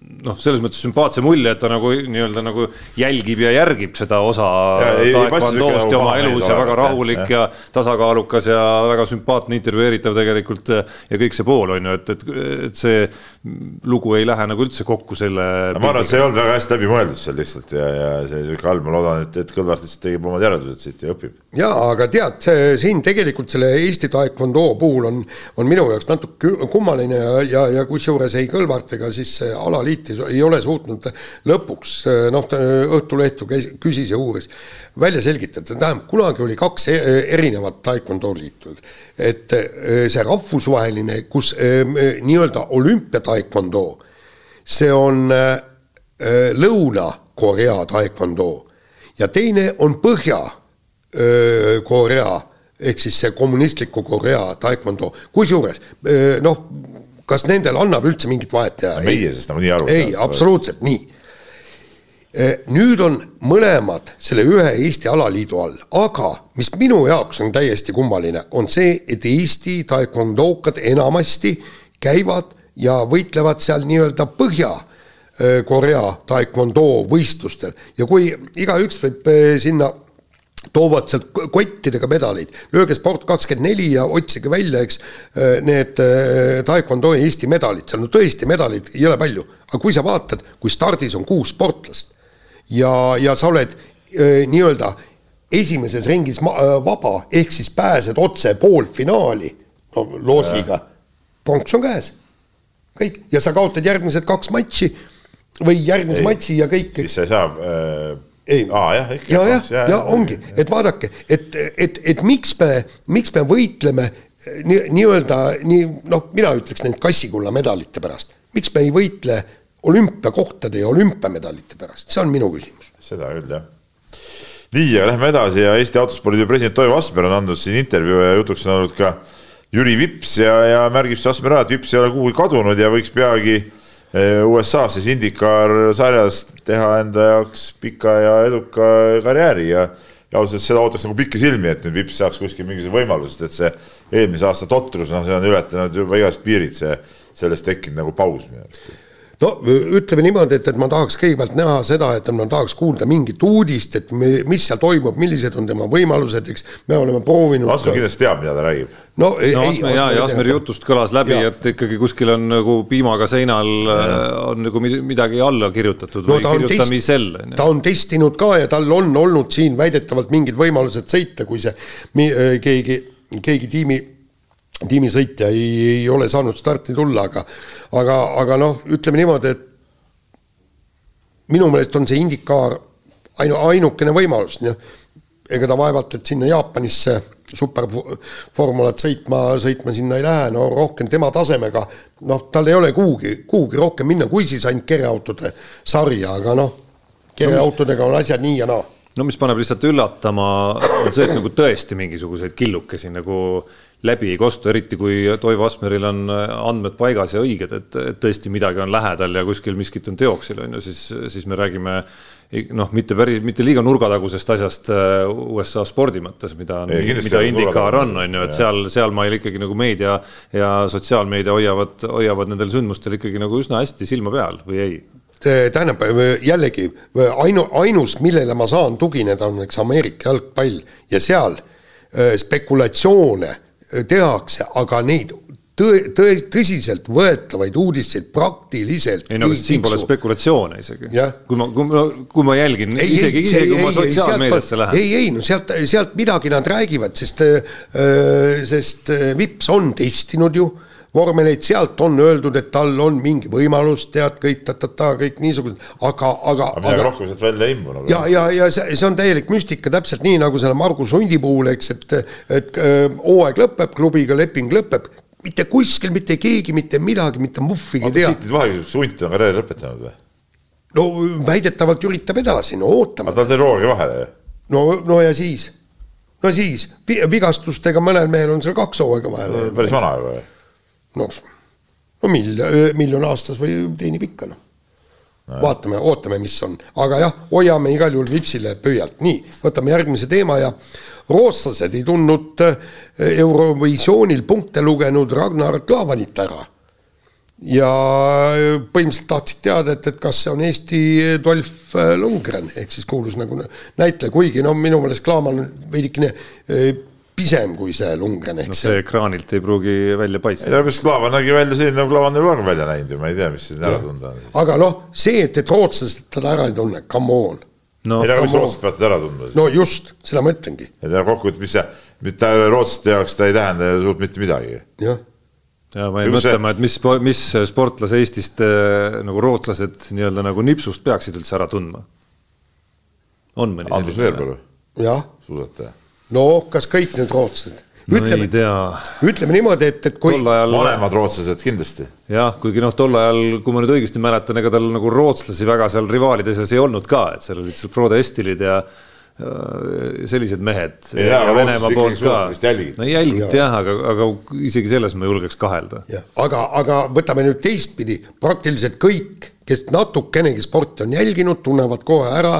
noh, selles mõttes sümpaatse mulje, et ta nagu nii-öelda nagu jälgib ja järgib seda osa Ja sihuke ja oma mees elus ja väga rahulik jah. ja tasakaalukas ja väga sümpaatne, intervjueeritav tegelikult ja kõik see pool on ju, et, et, et see lugu ei lähe nagu üldse kokku selle. ma arvan, et see ei olnud väga hästi läbimõeldud seal lihtsalt ja, ja see sihuke halb, ma loodan, et, et Kõlvart lihtsalt tegeb omad järeldused siit ja õpib. jaa, aga tead, see siin tegelikult selle Eesti taekwondo puhul on, on minu jaoks natuke kummaline ja, ja, ja kusjuures ei Kõlvart ega siis see alaliit ei, ei ole suutnud lõpuks, noh, Õhtulehtu käis, küsis ja uuris, välja selgitada, tähendab, kunagi oli kaks e-, erinevat taekwondo liitu. et see rahvusvaheline, kus nii-öelda olümpiataekwondo, see on Lõuna-Korea taekwondo ja teine on Põhja-Korea ehk siis see kommunistliku Korea taekwondo, kusjuures noh, kas nendel annab üldse mingit vahet teha? meie sest nagu nii aru ei, absoluutselt nii. nüüd on mõlemad selle ühe Eesti alaliidu all, aga mis minu jaoks on täiesti kummaline, on see, et Eesti taekwondokad enamasti käivad ja võitlevad seal nii-öelda Põhja Korea taekwondo võistlustel ja kui igaüks võib sinna toovad sealt kottidega medaleid, lööge Sport kakskümmend neli ja otsige välja, eks, need taekwondo Eesti medalid, seal no tõesti medaleid ei ole palju, aga kui sa vaatad, kui stardis on kuus sportlast ja, ja sa oled nii-öelda esimeses ringis vaba, ehk siis pääsed otse poolfinaali, no loosiga, pronks on käes, kõik, ja sa kaotad järgmised kaks matši või järgmise matši ja kõik. siis sa ei saa äh ei, ja, ja, ja, ja, ja ongi, et vaadake, et, et, et miks me, miks me võitleme nii, nii-öelda nii, noh, mina ütleks neid kassikulla medalite pärast, miks me ei võitle olümpiakohtade ja olümpiamedalite pärast, see on minu küsimus. seda küll, jah. nii, ja lähme edasi ja Eesti Autospordi president Toivo Asper on andnud siin intervjuu ja jutuks on olnud ka Jüri Vips ja, ja märgib siis Asper ära, et Vips ei ole kuhugi kadunud ja võiks peagi Eh, USA-s siis IndyCar sarjas teha enda jaoks pika ja eduka karjääri ja ja ausalt öeldes seda ootaks nagu pikisilmi, et nüüd Vips saaks kuskil mingisuguse võimaluse, sest et see eelmise aasta totrus, noh, see on ületanud juba igasugused piirid, see, sellest tekkinud nagu paus minu arust no ütleme niimoodi, et, et ma tahaks kõigepealt näha seda, et ma tahaks kuulda mingit uudist, et me, mis seal toimub, millised on tema võimalused, eks me oleme proovinud. Asmer kindlasti teab, mida ta räägib. No, ei, no Asmer, ja, ja Asmeri jutust kõlas läbi, et ikkagi kuskil on nagu piimaga seinal ja. on nagu midagi alla kirjutatud no, või kirjutamisel. ta on testinud ka ja tal on olnud siin väidetavalt mingid võimalused sõita, kui see keegi, keegi tiimi tiimisõitja ei, ei ole saanud starti tulla, aga aga, aga noh, ütleme niimoodi, et minu meelest on see Indikaar ainu, ainukene võimalus, noh, ega ta vaevalt, et sinna Jaapanisse superformulat sõitma, sõitma sinna ei lähe, no rohkem tema tasemega, noh, tal ei ole kuhugi, kuhugi rohkem minna, kui siis ainult kereautode sarja, aga noh, kereautodega on asjad nii ja naa. No mis paneb lihtsalt üllatama, on see, et nagu tõesti mingisuguseid killukesi nagu läbi ei kostu, eriti kui Toivo Asmeril on andmed paigas ja õiged, et, et tõesti midagi on lähedal ja kuskil miskit on teoksil, on ju, siis, siis me räägime noh, mitte päris, mitte liiga nurgatagusest asjast äh, USA spordi mõttes, mida, mida Indikaar on, on ju, et seal, seal mail ikkagi nagu meedia ja sotsiaalmeedia hoiavad, hoiavad nendel sündmustel ikkagi nagu üsna hästi silma peal või ei? Tähendab jällegi ainu, ainus, millele ma saan tugineda, on eks Ameerika jalgpall ja seal äh, spekulatsioone tehakse, aga neid tõe, tõe, tõsiseltvõetavaid uudiseid praktiliselt ei no siin pole spekulatsioone isegi. kui ma, kui ma, kui ma jälgin, isegi, isegi kui ma sotsiaalmeediasse lähen. ei, ei no sealt, sealt midagi nad räägivad, sest äh,, sest äh, Vips on testinud ju äh, vormeleid, sealt on öeldud, et tal on mingi võimalus, tead, kõik ta-ta-ta, kõik niisugused, aga, aga. aga midagi rohkem sealt välja ei imbu nagu. ja, ja, ja see, see on täielik müstika, täpselt nii nagu selle Margus Hundi puhul, eks, et, et hooaeg lõpeb, klubiga leping lõpeb, mitte kuskil mitte keegi mitte midagi, mitte muhvigi ei tea. siit nüüd vahel, Hunt on karjääri lõpetanud või? no väidetavalt üritab edasi, no ootame. aga tal teeb hooaega vahele ju. no, no ja siis, no siis vigastustega mõnel mehel on seal kaks hooaega vahele no,. päris vana juba ju noh, no miljon, miljon aastas või teenib ikka noh. No.. vaatame, ootame, mis on, aga jah, hoiame igal juhul vipsile pöialt, nii, võtame järgmise teema ja rootslased ei tundnud äh, Eurovisioonil punkte lugenud Ragnar Klavanit ära. ja põhimõtteliselt tahtsid teada, et, et kas see on Eesti Dolph Lundgren. Ehk siis kuulus nagu näitleja, kuigi no minu meelest Klaavan veidikene pisem kui see Lundgren, eks no see ekraanilt ei pruugi välja paista. ei no mis Klaavan nägi välja selline, nagu Klaavan ei ole välja näinud ju, ma ei tea, mis siin ära tunda on. aga noh, see, et, et rootslased teda ära ei tunne, come on. no, ei, aga mis rootslased peavad teda ära tundma siis? no just, seda ma ütlengi. et kokkuvõttes, mis see, mitte rootslaste jaoks ta ei tähenda suurt mitte midagi. jah, ja ma jäin Ju mõtlema, et mis, mis sportlase Eestist äh, nagu rootslased nii-öelda nagu nipsust peaksid üldse ära tundma. on mõni Andrus Veerpalu, jah, suusataja. No kas kõik need rootslased? no ei ütleme, tea, ütleme niimoodi, et, et kui tol ajal vanemad rootslased kindlasti. jah, kuigi noh, tol ajal, kui ma nüüd õigesti mäletan, ega tal nagu rootslasi väga seal rivaalide seas ei olnud ka, et seal olid seal Frode Estilid ja ja sellised mehed. No jälgiti jah, aga, aga isegi selles ma julgeks kahelda. aga, aga võtame nüüd teistpidi, praktiliselt kõik, kes natukenegi sporti on jälginud, tunnevad kohe ära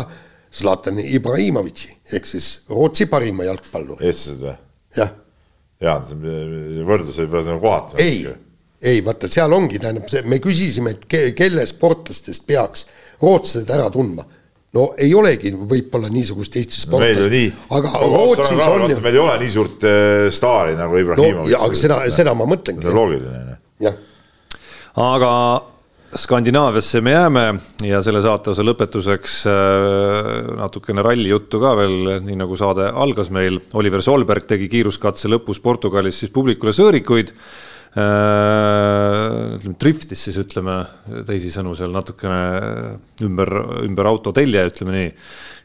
Zlatan Ibrahimovitši ehk siis Rootsi parima jalgpalluri, eestlased või? jah. Jaan, see võrdlus võib olla nagu kohatu. ei, ei vaata, seal ongi, tähendab, me küsisime, et ke, kelle sportlastest peaks rootslased ära tundma. no ei olegi võib-olla niisugust Eesti no meil ju sportlast nii, aga Rootsis on ju, meil ei ole nii suurt äh, staari nagu no Ibrahimovic. ja aga seda, seda ma mõtlengi see on, loogiline. jah. aga Skandinaaviasse me jääme ja selle saate osa lõpetuseks äh, natukene rallijuttu ka veel, nii nagu saade algas meil. Oliver Solberg tegi kiiruskatse lõpus Portugalis siis publikule sõõrikuid. ütleme, driftis siis ütleme teisisõnu seal natukene ümber, ümber auto telje, ütleme nii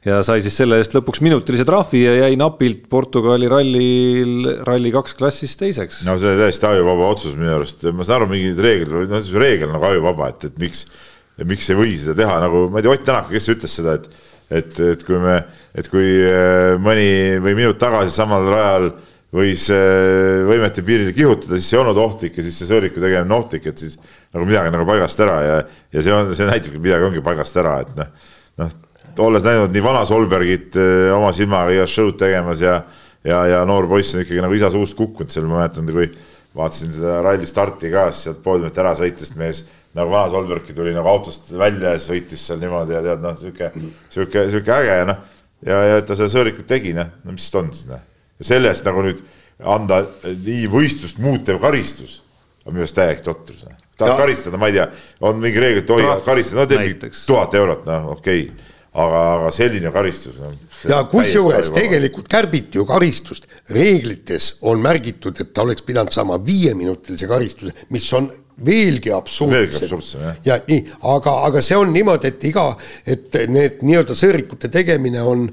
ja sai siis selle eest lõpuks minutilise trahvi ja jäi napilt Portugali rallil, ralli kaks klassis teiseks. no see oli täiesti ajuvaba otsus minu arust, ma saan aru, mingid reeglid, no see reegel nagu ajuvaba, et, et miks, miks ei või seda teha, nagu ma ei tea, Ott Tänak, kes ütles seda, et et, et kui me, et kui äh, mõni või minut tagasi samal rajal võis äh, võimete piiril kihutada, siis see ei olnud ohtlik ja siis see sõõriku tegemine on ohtlik, et siis nagu midagi on nagu paigast ära ja, ja see on, see näitabki, midagi ongi paigast ära, et noh, noh, olles näinud nii vana Solbergit äh, oma silmaga igas show'd tegemas ja ja, ja noor poiss on ikkagi nagu isa suust kukkunud seal, ma mäletan, kui vaatasin seda ralli starti ka, siis sealt poodiumilt ära sõites mees nagu vana Solbergki tuli nagu autost välja ja sõitis seal niimoodi ja tead noh, sihuke, sihuke, sihuke äge ja noh. ja, ja ta seda sõõrikut tegi, noh, no mis ta on siis noh. ja selle eest nagu nüüd anda nii võistlust muutev karistus on minu arust täielik totrus. tahad Ja- karistada, ma ei tea, on mingi reegel, et oi karistada, no teeb tuhat eurot, noh okei okay.. aga, aga selline karistus no,. ja kusjuures. tegelikult kärbiti ju karistust, reeglites on märgitud, et ta oleks pidanud saama viieminutilise karistuse, mis on veelgi absurdsem ja nii, aga, aga see on niimoodi, et iga, et need nii-öelda sõõrikute tegemine on,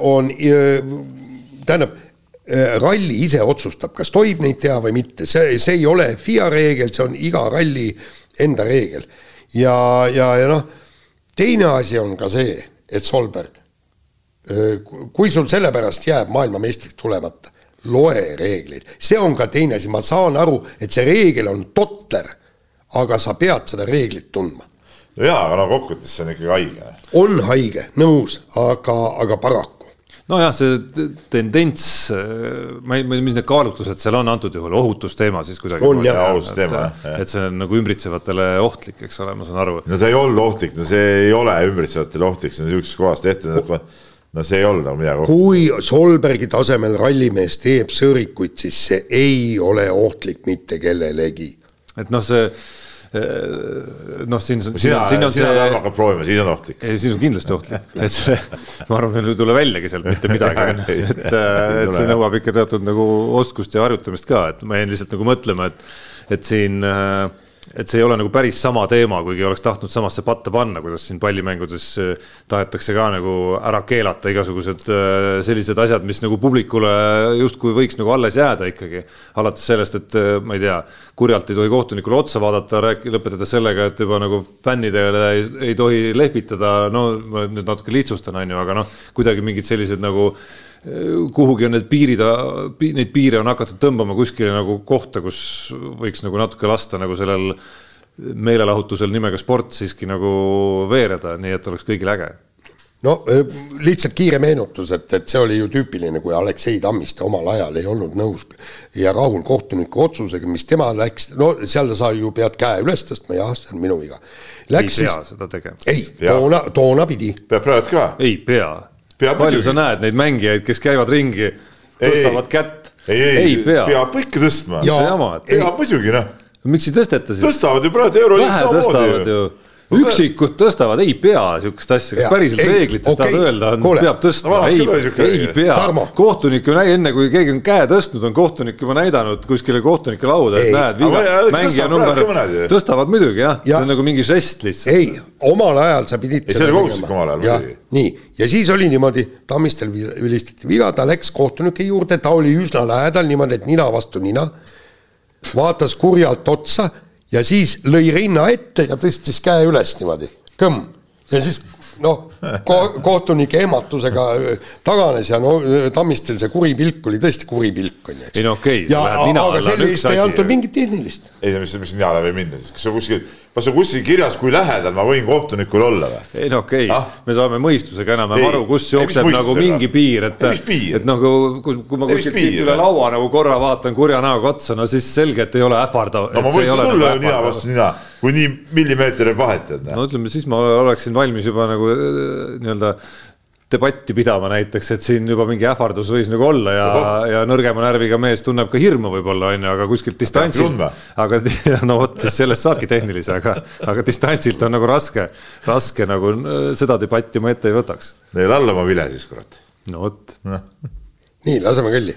on, tähendab, ralli ise otsustab, kas tohib neid teha või mitte, see, see ei ole FIA reegel, see on iga ralli enda reegel. ja, ja, ja noh, teine asi on ka see, et Solberg, kui sul sellepärast jääb maailmameistriks tulemata, loe reegleid, see on ka teine asi, ma saan aru, et see reegel on totter, aga sa pead seda reeglit tundma. no jaa, aga no kokkuvõttes see on ikkagi haige. on haige, nõus, aga, aga paraku. nojah, see tendents, ma ei, ma ei tea, mis need kaalutlused seal on antud juhul, ohutusteema siis kuidagi. On, jah. Ohutusteema, et see on nagu ümbritsevatele ohtlik, eks ole, ma saan aru. no see ei olnud ohtlik, no see ei ole ümbritsevatele ohtlik, see on sihukeses kohas tehtud, no see ei olnud nagu midagi kui Solbergi tasemel rallimees teeb sõõrikuid, siis see ei ole ohtlik mitte kellelegi. et noh, see noh, siin, siin, sina, siin sina on see tahad hakkad proovima, siis on ohtlik. ei, siis on kindlasti ohtlik, et see, ma arvan, meil ei tule väljagi sealt mitte midagi, et, et see nõuab ikka teatud nagu oskust ja harjutamist ka, et ma jäin lihtsalt nagu mõtlema, et, et siin, et see ei ole nagu päris sama teema, kuigi oleks tahtnud samasse patta panna, kuidas siin pallimängudes äh, tahetakse ka nagu ära keelata igasugused äh, sellised asjad, mis nagu publikule justkui võiks nagu alles jääda ikkagi. alates sellest, et äh, ma ei tea, kurjalt ei tohi kohtunikule otsa vaadata, rääk-, lõpetades sellega, et juba nagu fännidele ei, ei tohi lehvitada, no ma nüüd natuke lihtsustan, on ju, aga noh, kuidagi mingid sellised nagu eh, kuhugi on need piirid, neid piire on hakatud tõmbama kuskile nagu kohta, kus võiks nagu natuke lasta nagu sellel meelelahutusel nimega sport siiski nagu veereda, nii et oleks kõigil äge no lihtsalt kiire meenutus, et, et see oli ju tüüpiline, kui Aleksei Tammiste omal ajal ei olnud nõus ja rahul kohtuniku otsusega, mis tema läks, no seal sa ju pead käe üles tõstma, jah, see on minu viga. ei Läks pea siis, seda tegema. ei, toona, toona pidi, peab praegu ka. ei pea, palju sa näed neid mängijaid, kes käivad ringi, tõstavad kätt. ei, ei, ei pea, pea., peab ikka tõstma. peab muidugi noh, miks ei tõsteta siis? tõstavad ju praegu tõstavad samamoodi ju.. Üksikud tõstavad, ei pea sihukest asja, kas päriselt ei, reeglites okei, tahad öelda, on, peab tõstma, ei ei pea. Kohtunik ju näi-, enne kui keegi on käe tõstnud, on kohtunik juba näidanud kuskile kohtunike lauda, et näed, viga. Mängija tõstavad number tõstavad muidugi jah. Ja., see on nagu mingi žest lihtsalt. ei, omal ajal sa pidid Ei, see oli kohustuslik omal ajal muidugi., nii, ja siis oli niimoodi, Tammistel vi- vilistati viga, ta läks kohtunike juurde, ta oli üsna lähedal niimoodi, et nina vastu nina, vaatas kurjalt otsa ja siis lõi rinna ette ja tõstis käe üles niimoodi, kõmm. ja siis noh ko, kohtunike ehmatusega öö, taganes ja no öö, Tammistel see kuri pilk oli tõesti kuri pilk on ju, eks. Ei no okei, ja lähed nina aga selle eest ei antud mingit tehnilist. ei no mis, mis nina läbi minna siis, kas on kuskil, kas on kuskil kirjas, kui lähedal ma võin kohtunikul olla või? ei no okei Ah? okay., me saame mõistusega enam-vähem Ei. aru, kus Ei, jookseb nagu mõistusega? mingi piir, et Ei, et nagu kui, kui ma Ei, kuskilt siit üle laua nagu korra vaatan kurja näoga otsa, no siis selge, et ei ole ähvardav. no ma võin tulla ju nina vastu nina, kui nii millimeeter vahet, et noh. no ütleme siis ma oleksin valmis juba nagu äh, nii-öelda debatti pidama näiteks, et siin juba mingi ähvardus võis nagu olla ja, ja nõrgema närviga mees tunneb ka hirmu võib-olla onju, aga kuskilt distantsilt. aga no vot, sellest saadki tehnilise, aga, aga distantsilt on nagu raske, raske nagu seda debatti ma ette ei võtaks. Neil alla oma vile siis kurat. no vot, nii, laseme kõlli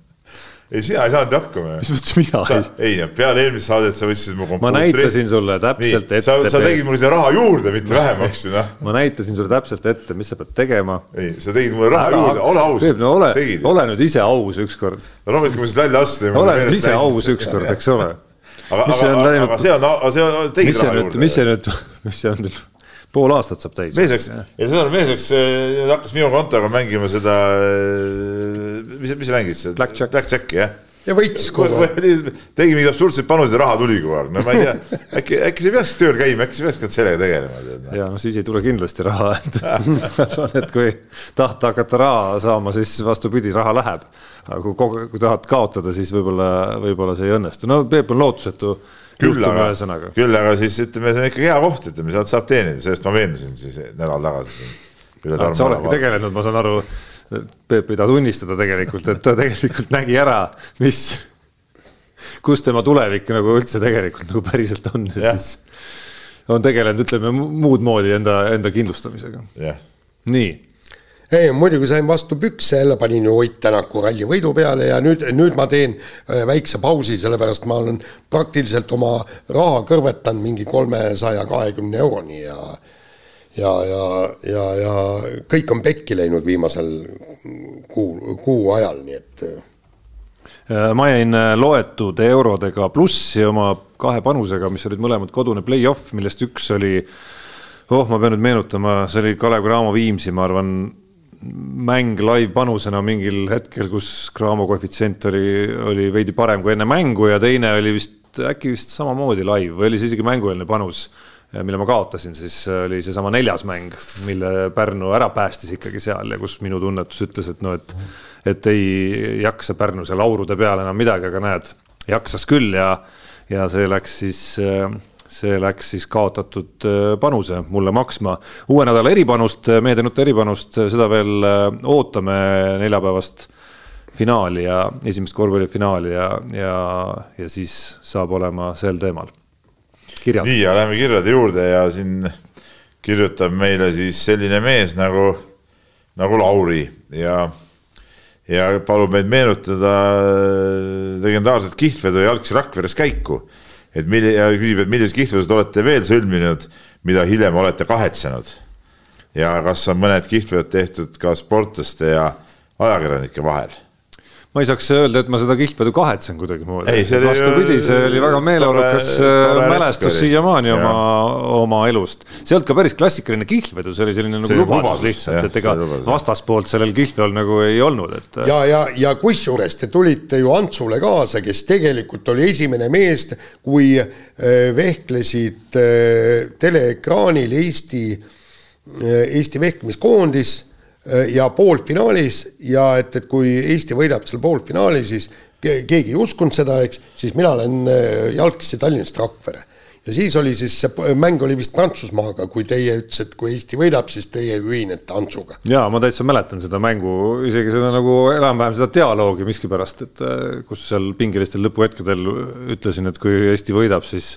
ei, sina ei saanud hakkama mis mõttes mina ei ei no peale eelmist saadet sa võtsid mu ma näitasin sulle täpselt nii, sa, ette sa, tegid mulle seda raha juurde, mitte vähemaks ju noh. ma näitasin sulle täpselt ette, mis sa pead tegema. ei, sa tegid mulle raha juurde, ole aus. No ole, ole nüüd ise aus ükskord. no loomulikult ma siit välja astusin. ole nüüd ise aus ükskord, eks ole. aga, aga, aga see on, aga see on, tegid raha juurde. mis see nüüd, mis see on nüüd, pool aastat saab täis. mees läks, ja seda mees läks, hakkas minu kontoga mängima seda, mis, mis sa mängisid? Blackjack. Blackjacki jah. ja võitis kogu aeg. tegi mingeid absurdseid panuseid raha tuli kogu aeg, no ma ei tea, äkki, äkki sa ei peaks tööl käima, äkki sa peakski sellega tegelema, noh. ja noh, siis ei tule kindlasti raha, et et kui tahta hakata raha saama, siis vastupidi, raha läheb. aga kui kogu, kui tahad kaotada, siis võib-olla, võib-olla see ei õnnestu, no Peep on lootusetu küll aga küll aga siis ütleme, see on ikkagi hea koht, ütleme, sealt saab teenida, sellest ma veendusin siis nädal tagasi. sa oledki tegelenud, ma saan aru, Peep ei taha tunnistada tegelikult, et ta tegelikult nägi ära, mis, kus tema tulevik nagu üldse tegelikult nagu päriselt on. Ja siis on tegelenud, ütleme muud moodi enda, enda kindlustamisega. nii, ei, muidugi sain vastu pükse, jälle panin ju Ott Tänaku rallivõidu peale ja nüüd, nüüd ma teen äh, väikse pausi, sellepärast ma olen praktiliselt oma raha kõrvetanud mingi kolmesaja kahekümne euroni ja ja, ja, ja, ja kõik on pekki läinud viimasel kuu, kuu ajal, nii et äh, ma jäin äh, loetud eurodega plussi oma kahe panusega, mis olid mõlemad kodune play-off, millest üks oli, oh, ma pean nüüd meenutama, see oli Kalev Cramo Viimsi, ma arvan, mäng live-panusena mingil hetkel, kus Cramo koefitsient oli, oli veidi parem kui enne mängu ja teine oli vist äkki vist samamoodi live või oli see isegi mängueelne panus, mille ma kaotasin, siis oli seesama neljas mäng, mille Pärnu ära päästis ikkagi seal ja kus minu tunnetus ütles, et no et et ei jaksa Pärnu seal aurude peal enam midagi, aga näed, jaksas küll ja ja see läks siis see läks siis kaotatud äh, panuse mulle maksma. uue nädala eripanust, meedianuta eripanust, seda veel äh, ootame neljapäevast finaali ja esimest korvpallifinaali ja, ja, ja siis saab olema sel teemal. Nii ja läheme kirjade juurde ja siin kirjutab meile siis selline mees nagu, nagu Lauri ja, ja palub meid meenutada legendaarset kihtvedu jalgsi Rakveres käiku et milli- ja küsib, et millises kihtvedus olete veel sõlminud, mida hiljem olete kahetsenud. ja kas on mõned kihtvedud tehtud ka sportlaste ja ajakirjanike vahel? Ma ei saaks öelda, et ma seda kihtvedu kahetsen kuidagimoodi. Ei, see oli- vastupidi, see oli väga meeleolukas tore mälestus siiamaani oma, oma elust. see ei olnud ka päris klassikaline kihlvedu, see oli selline nagu lubadus, lubadus, lihtsalt, et ega vastaspoolt sellel kihlveol nagu ei olnud, et. ja, ja, ja kusjuures te tulite ju Antsule kaasa, kes tegelikult oli esimene mees, kui äh, vehklesid äh, teleekraanil Eesti, Eesti vehklemiskoondis ja poolfinaalis ja et, et kui Eesti võidab seal poolfinaali, siis keegi ei uskunud seda, eks, siis mina olen jalgsi Tallinnast Rakvere ja siis oli siis see mäng oli vist Prantsusmaaga, kui teie ütlesite, et kui Eesti võidab, siis teie ühinete Antsuga. ja ma täitsa mäletan seda mängu, isegi seda nagu enam-vähem seda dialoogi miskipärast, et äh, kus seal pingelistel lõpuhetkedel ütlesin, et kui Eesti võidab, siis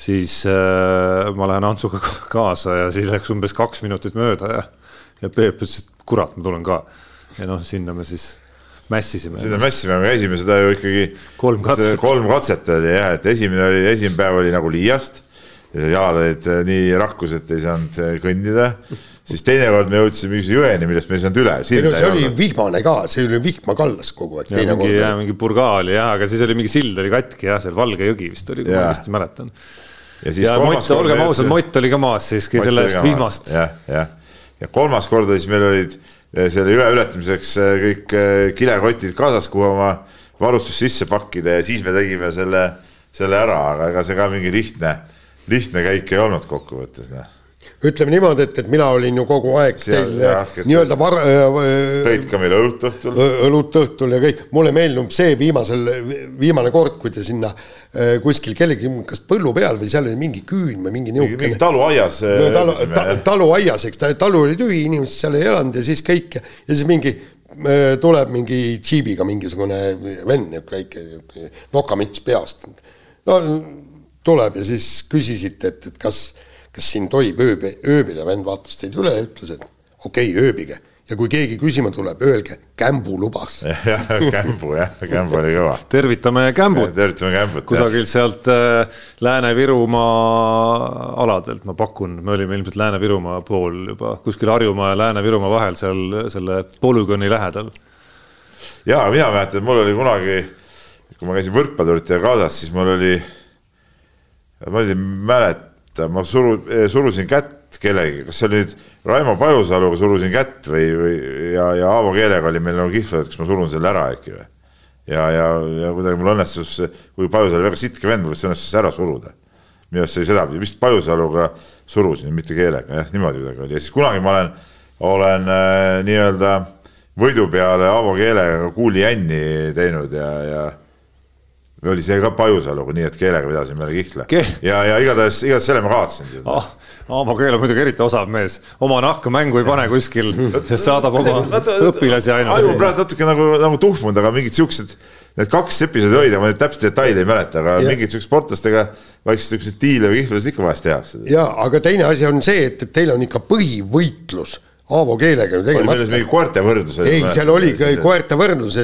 siis äh, ma lähen Antsuga kaasa ja siis läks umbes kaks minutit mööda ja ja Peep ütles, et kurat, ma tulen ka. ja noh, sinna me siis mässisime. sinna mässime, me käisime seda ju ikkagi. kolm katset. kolm katset oli jah, et esimene oli, esimene päev oli nagu liiast. jalad olid äh, nii rahkus, et ei saanud äh, kõndida. siis teinekord me jõudsime mingisuguse jõeni, millest me ei saanud üle. ei no see oli olnud. vihmane ka, see oli vihma kallas kogu aeg. mingi, jah, mingi purga oli jah, aga siis oli mingi sild oli katki jah, seal Valge jõgi vist oli, kui ma õigesti mäletan. ja, ja Mott, olgem ausad, Mott oli ka maas siiski sellest vihmast. jah, jah, ja kolmas kord siis meil olid selle jõe ületamiseks äh, kõik äh, kilekotid kaasas, kuhu oma varustus sisse pakkida ja siis me tegime selle, selle ära, aga ega see ka mingi lihtne, lihtne käik ei olnud kokkuvõttes, noh ütleme niimoodi, et, et mina olin ju kogu aeg Seal, teil nii-öelda var- äh,. tõid ka meile õlut õhtul. õlut õhtul ja kõik, mulle meenub see viimasel, viimane kord, kui te sinna kuskil kellegi, kas põllu peal või seal oli mingi küün või mingi niisugune. mingi taluaias no,. talu ta,, taluaias, eks ta, talu oli tühi, inimesed seal ei elanud ja siis kõik ja siis mingi tuleb mingi džiibiga mingisugune vend, niisugune väike nokamits peast. no tuleb ja siis küsisite, et, et kas kas siin tohib ööbi, ööbida, vend vaatas teid üle ja ütles, et okei okay,, ööbige. ja kui keegi küsima tuleb, öelge, Kämbu lubas. jah, Kämbu jah, Kämbu oli kõva. tervitame Kämbut. tervitame Kämbut. kusagilt sealt äh, Lääne-Virumaa aladelt, ma pakun, me olime ilmselt Lääne-Virumaa pool juba, kuskil Harjumaa ja Lääne-Virumaa vahel seal selle polügooni lähedal. ja mina mäletan, mul oli kunagi, kui ma käisin võrkpallurite kaasas, siis mul oli, ma ei mäleta, ma suru, eh, surusin kätt kellegi, kas see oli nüüd Raimo Pajusaluga surusin kätt või, või ja, ja Aavo Keelega oli meil nagu kihvlad, kas ma surun selle ära äkki või. ja, ja, ja kuidagi mul õnnestus, kui Pajusalu väga sitke vend, mul õnnestus ära suruda. minu arust see oli sedapidi, vist Pajusaluga surusin, mitte keelega, jah, niimoodi kuidagi oli ja siis kunagi ma olen, olen äh, nii-öelda võidu peale Aavo Keelega kuulijänni teinud ja, ja või oli see ka Pajusaluga, nii et keelega vedasime jälle kihla Ke. ja, ja igatahes, igatahes selle ma kaotasin ah,. Aavo Keel on muidugi eriti osav mees, oma nahka mängu ei pane kuskil, saadab oma õpilasi ainult. aju praegu natuke nagu, nagu tuhmunud, aga mingid siuksed, need kaks episoodi olid, aga ma nüüd täpseid detaile ei mäleta, aga ja. mingid siuksed sportlastega vaikselt siukseid diile või kihvlasid ikka vahest tehakse. ja, aga teine asi on see, et, et teil on ikka põhivõitlus Aavo keelega ju tegemata. oli mingi koerte võrdlus? ei, seal oli koerte võrdlus,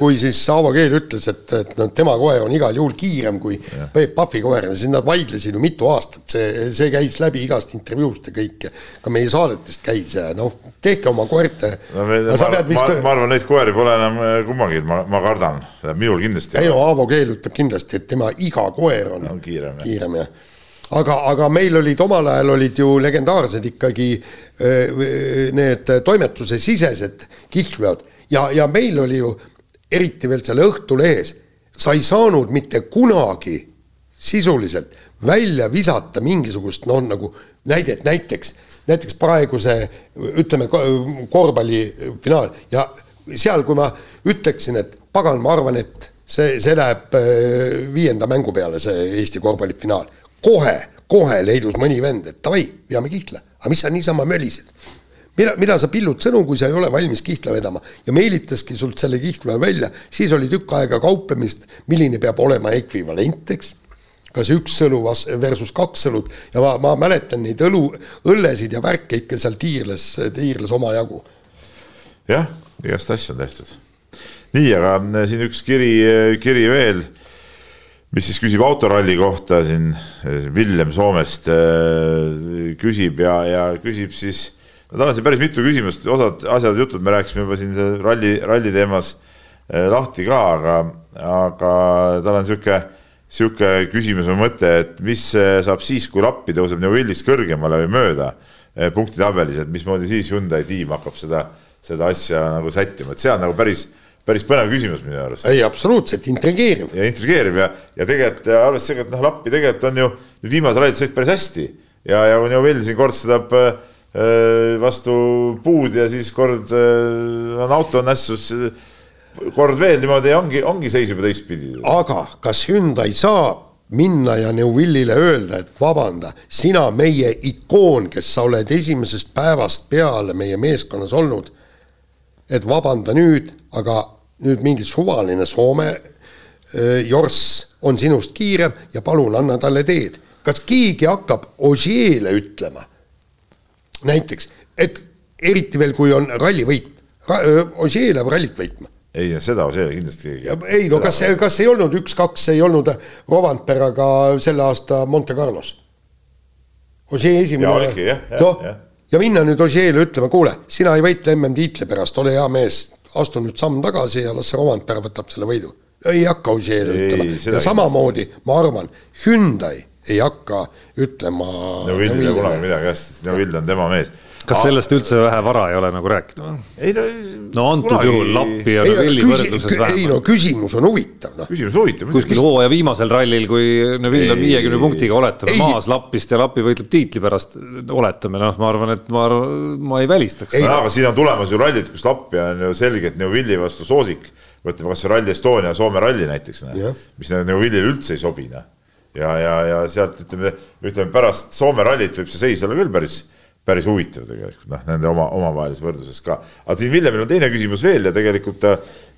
kui siis Aavo Keel ütles, et, et noh, tema koer on igal juhul kiirem kui ja. Peep Pahvi koer ja siis nad vaidlesid ju mitu aastat, see, see käis läbi igast intervjuust ja kõik. ka meie saadetest käis ja noh, tehke oma koerte no,. Ma, vist... ma, ma arvan, neid koeri pole enam äh, kummagi, ma, ma kardan, minul kindlasti. ei no Aavo Keel ütleb kindlasti, et tema iga koer on, on kiirem, kiirem jah aga, aga meil olid omal ajal olid ju legendaarsed ikkagi need toimetuse sisesed kihlveod. Ja, ja meil oli ju eriti veel seal Õhtulehes, sa ei saanud mitte kunagi sisuliselt välja visata mingisugust noh, nagu näidet, näiteks, näiteks praeguse ütleme korvpallifinaal ja seal, kui ma ütleksin, et pagan, ma arvan, et see, see läheb viienda mängu peale, see Eesti korvpallifinaal kohe, kohe leidus mõni vend, et davai, veame kihla. aga mis sa niisama mölised? mida, mida sa pillud sõnu, kui sa ei ole valmis kihla vedama ja meelitaski sult selle kihla välja, siis oli tükk aega kauplemist, milline peab olema ekvivalent, eks kas üks õlu versus kaks õlut ja ma, ma mäletan neid õlu, õllesid ja värke ikka seal tiirles, tiirles omajagu. jah, igast asju on tehtud. nii, aga siin üks kiri, kiri veel mis siis küsib autoralli kohta siin, Villem Soomest äh, küsib ja, ja küsib siis, no on siin päris mitu küsimust, osad asjad, jutud me rääkisime juba siin ralli, ralli teemas äh, lahti ka, aga, aga tal on sihuke, sihuke küsimus või mõte, et mis saab siis, kui lappi tõuseb Willist kõrgemale või mööda punktitabelis, et mismoodi siis Hyundai tiim hakkab seda, seda asja nagu sättima, et see on nagu päris päris põnev küsimus minu arust. ei, absoluutselt, intrigeeriv. ja intrigeeriv ja, ja tegelikult arvestades sellega, et noh, Lappi tegelikult on ju viimasel rallit sõit päris hästi ja, ja kui Neuvill siin kortsutab, äh, vastu puud ja siis kord äh, on auto nässus, kord veel niimoodi ja ongi, ongi seis juba teistpidi. aga kas Hyundai saab minna ja Neuvillile öelda, et vabanda, sina meie ikoon, kes sa oled esimesest päevast peale meie meeskonnas olnud, et vabanda nüüd, aga nüüd mingi suvaline Soome jorss on sinust kiirem ja palun anna talle teed. kas keegi hakkab Ožeele ütlema näiteks, et eriti veel, kui on rallivõit, Ožee läheb rallit võitma ei, seda see kindlasti keegi. ei no kas, kas ei olnud üks-kaks, ei olnud Rovanperaga selle aasta Monte Carlos? Ožee esimene. noh, ja minna nüüd Ožeele ütlema, kuule, sina ei võitle MM-tiitli pärast, ole hea mees, astu nüüd samm tagasi ja las see Rovanpera võtab selle võidu. ei hakka Ožeele ütlema ja samamoodi ma arvan, Hyundai ei hakka ütlema. no Vill ei kunagi midagi, hästi, no Vill on tema mees kas sellest üldse vähe vara ei ole nagu rääkida? ei no. no antud kunagi... juhul Lappi ja Neville'i võrdluses vähemalt. ei no küsimus on huvitav noh. küsimus huvitav. kuskil hooaja viimasel rallil, kui Neville on viiekümne punktiga, oletame, maas Lappist ja Lappi võitleb tiitli pärast, oletame, noh, ma arvan, et ma, ma ei välistaks. aga siin on tulemas ju rallid, kus Lappi on ju selgelt Neville'i vastu soosik. võtame kasvõi Rally Estonia, Soome ralli näiteks, mis Neville'ile üldse ei sobi, noh. ja, ja, ja sealt ütleme, ütleme pärast Soome rallit võib see seis olla küll päris päris huvitav tegelikult noh, nende oma, omavahelises võrdluses ka. aga siin Villemil on teine küsimus veel ja tegelikult ta,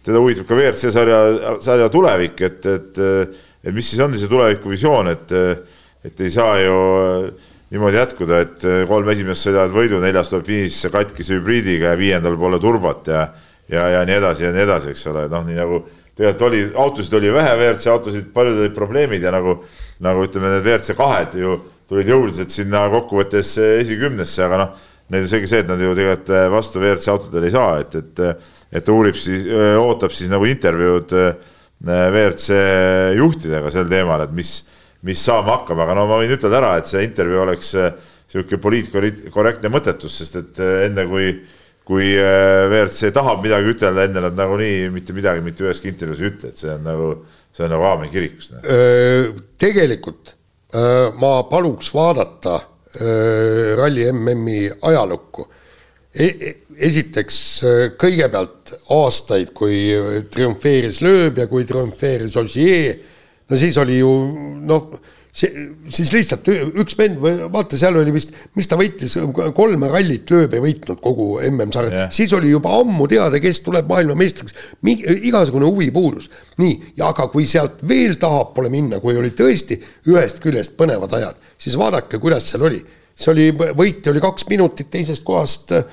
teda huvitab ka WRC sarja, sarja tulevik, et, et, et mis siis on see tulevikuvisioon, et, et ei saa ju niimoodi jätkuda, et kolm esimest sõidavad võidu, neljas tuleb finišisse katkise hübriidiga ja viiendal pole turbat ja, ja, ja nii edasi ja nii edasi, eks ole, noh, nii nagu tegelikult oli, autosid oli vähe, WRC autosid, paljud olid probleemid ja nagu, nagu ütleme, need WRC kahed ju tulid jõuliselt sinna kokkuvõttes esikümnesse, aga noh, neil on seegi see, et nad ju tegelikult eh, vastu WRC autodel ei saa, et, et, et ta uurib siis, eh, ootab siis nagu intervjuud eh, WRC juhtidega sel teemal, et mis, mis saama hakkab, aga no ma võin ütelda ära, et see intervjuu oleks niisugune poliitkorrektne mõttetus, sest et enne kui, kui WRC tahab midagi ütelda, enne nad nagunii mitte midagi mitte üheski intervjuus ei ütle, et see on nagu, see on nagu aamen kirikus. tegelikult Äh, ma paluks vaadata äh, ralli MM-i ajalukku e. esiteks äh, kõigepealt aastaid, kui triumfeeris Lööb ja kui triumfeeris Ogier, no siis oli ju noh see, siis lihtsalt üks vend, vaata, seal oli vist, mis ta võitis, kolme rallit lööb ei võitnud kogu MM-sarja yeah., siis oli juba ammu teada, kes tuleb maailmameistriks, igasugune huvi puudus. nii, ja aga kui sealt veel tahapoole minna, kui oli tõesti ühest küljest põnevad ajad, siis vaadake, kuidas seal oli. see oli, võitja oli kaks minutit teisest kohast äh,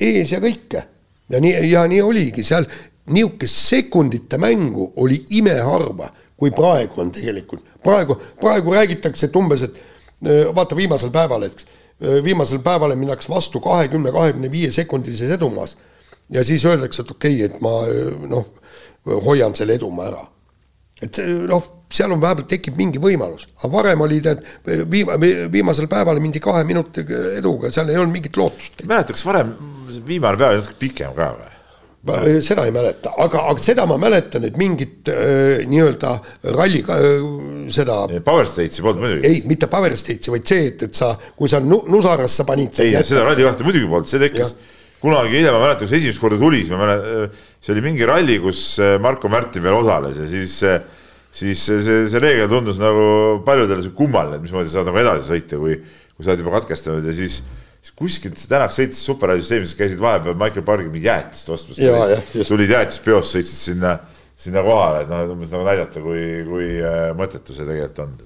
ees ja kõike. ja nii, ja nii oligi, seal niisugust sekundite mängu oli imeharva kui praegu on tegelikult. praegu, praegu räägitakse, et umbes, et vaata viimasel päeval, äh, viimasel päeval minnakse vastu kahekümne, kahekümne viie sekundilises edumaas. ja siis öeldakse, et okei okay,, et ma noh, hoian selle edumaa ära. et noh, seal on vähemalt tekib mingi võimalus, aga varem oli tead, viima-, viimasel päeval mindi kahe minuti eduga, seal ei olnud mingit lootust. mäletaks varem, viimane päev oli natuke pikem ka või? Seda ei mäleta, aga, aga seda ma mäletan, et mingit äh, nii-öelda ralli äh, seda. Power Stage'i polnud muidugi. ei, mitte Power Stage'i, vaid see, et, et sa, kui sa nu, nusarasse panid. ei, seda ralli kahte muidugi polnud, see tekkis kunagi hiljem, ma mäletan, kui see esimest korda tuli, siis ma mäletan, see oli mingi ralli, kus äh, Marko Märtin veel osales ja siis siis see, see, see reegel tundus nagu paljudele kummaline, et mismoodi sa saad nagu edasi sõita, kui, kui sa oled juba katkestanud ja siis siis kuskilt see Tänak sõitis superrallisüsteemis, käisid vahepeal Michael Pargi mingi jäätist ostmas. tulid jäätispeost, sõitsid sinna, sinna kohale, et noh, umbes nagu näidata, kui, kui äh, mõttetu see tegelikult on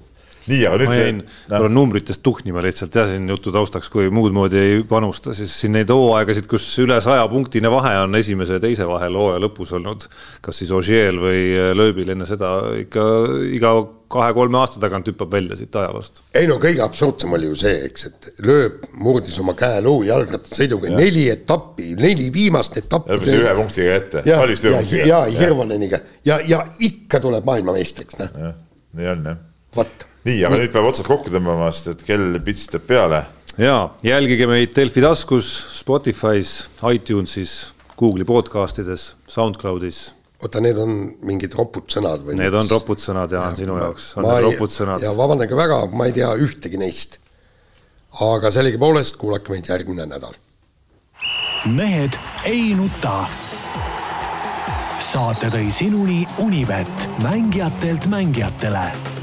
nii, aga nüüd. ma jäin no. numbritest tuhnima lihtsalt jah, siin jutu taustaks, kui muud moodi ei panusta, siis siin neid hooaegasid, kus üle saja punktine vahe on esimese ja teise vahel hooaja lõpus olnud. kas siis Ogiel või Lööbil enne seda ikka iga kahe-kolme aasta tagant hüppab välja siit ajaloost. ei no kõige absurdsem oli ju see, eks, et Lööb murdis oma käeluu jalgrattasõiduga neli etappi, neli viimast etappi. lõpus ühe punktiga ette. ja, ja, ja, ja Hirvoneniga ja, ja ikka tuleb maailmameistriks, noh. nii on jah. vot nii, aga nüüd peab otsad kokku tõmbama, sest et kell pitsitab peale. ja jälgige meid Delfi taskus, Spotify's, iTunesis, Google'i podcastides, SoundCloudis. oota, need on mingid ropud sõnad või? Need on ropud sõnad, Jaan, sinu jaoks on need ropud sõnad. ja vabandage väga, ma ei tea ühtegi neist. aga sellegipoolest kuulake meid järgmine nädal. mehed ei nuta. saate tõi sinuni Unibet, mängijatelt mängijatele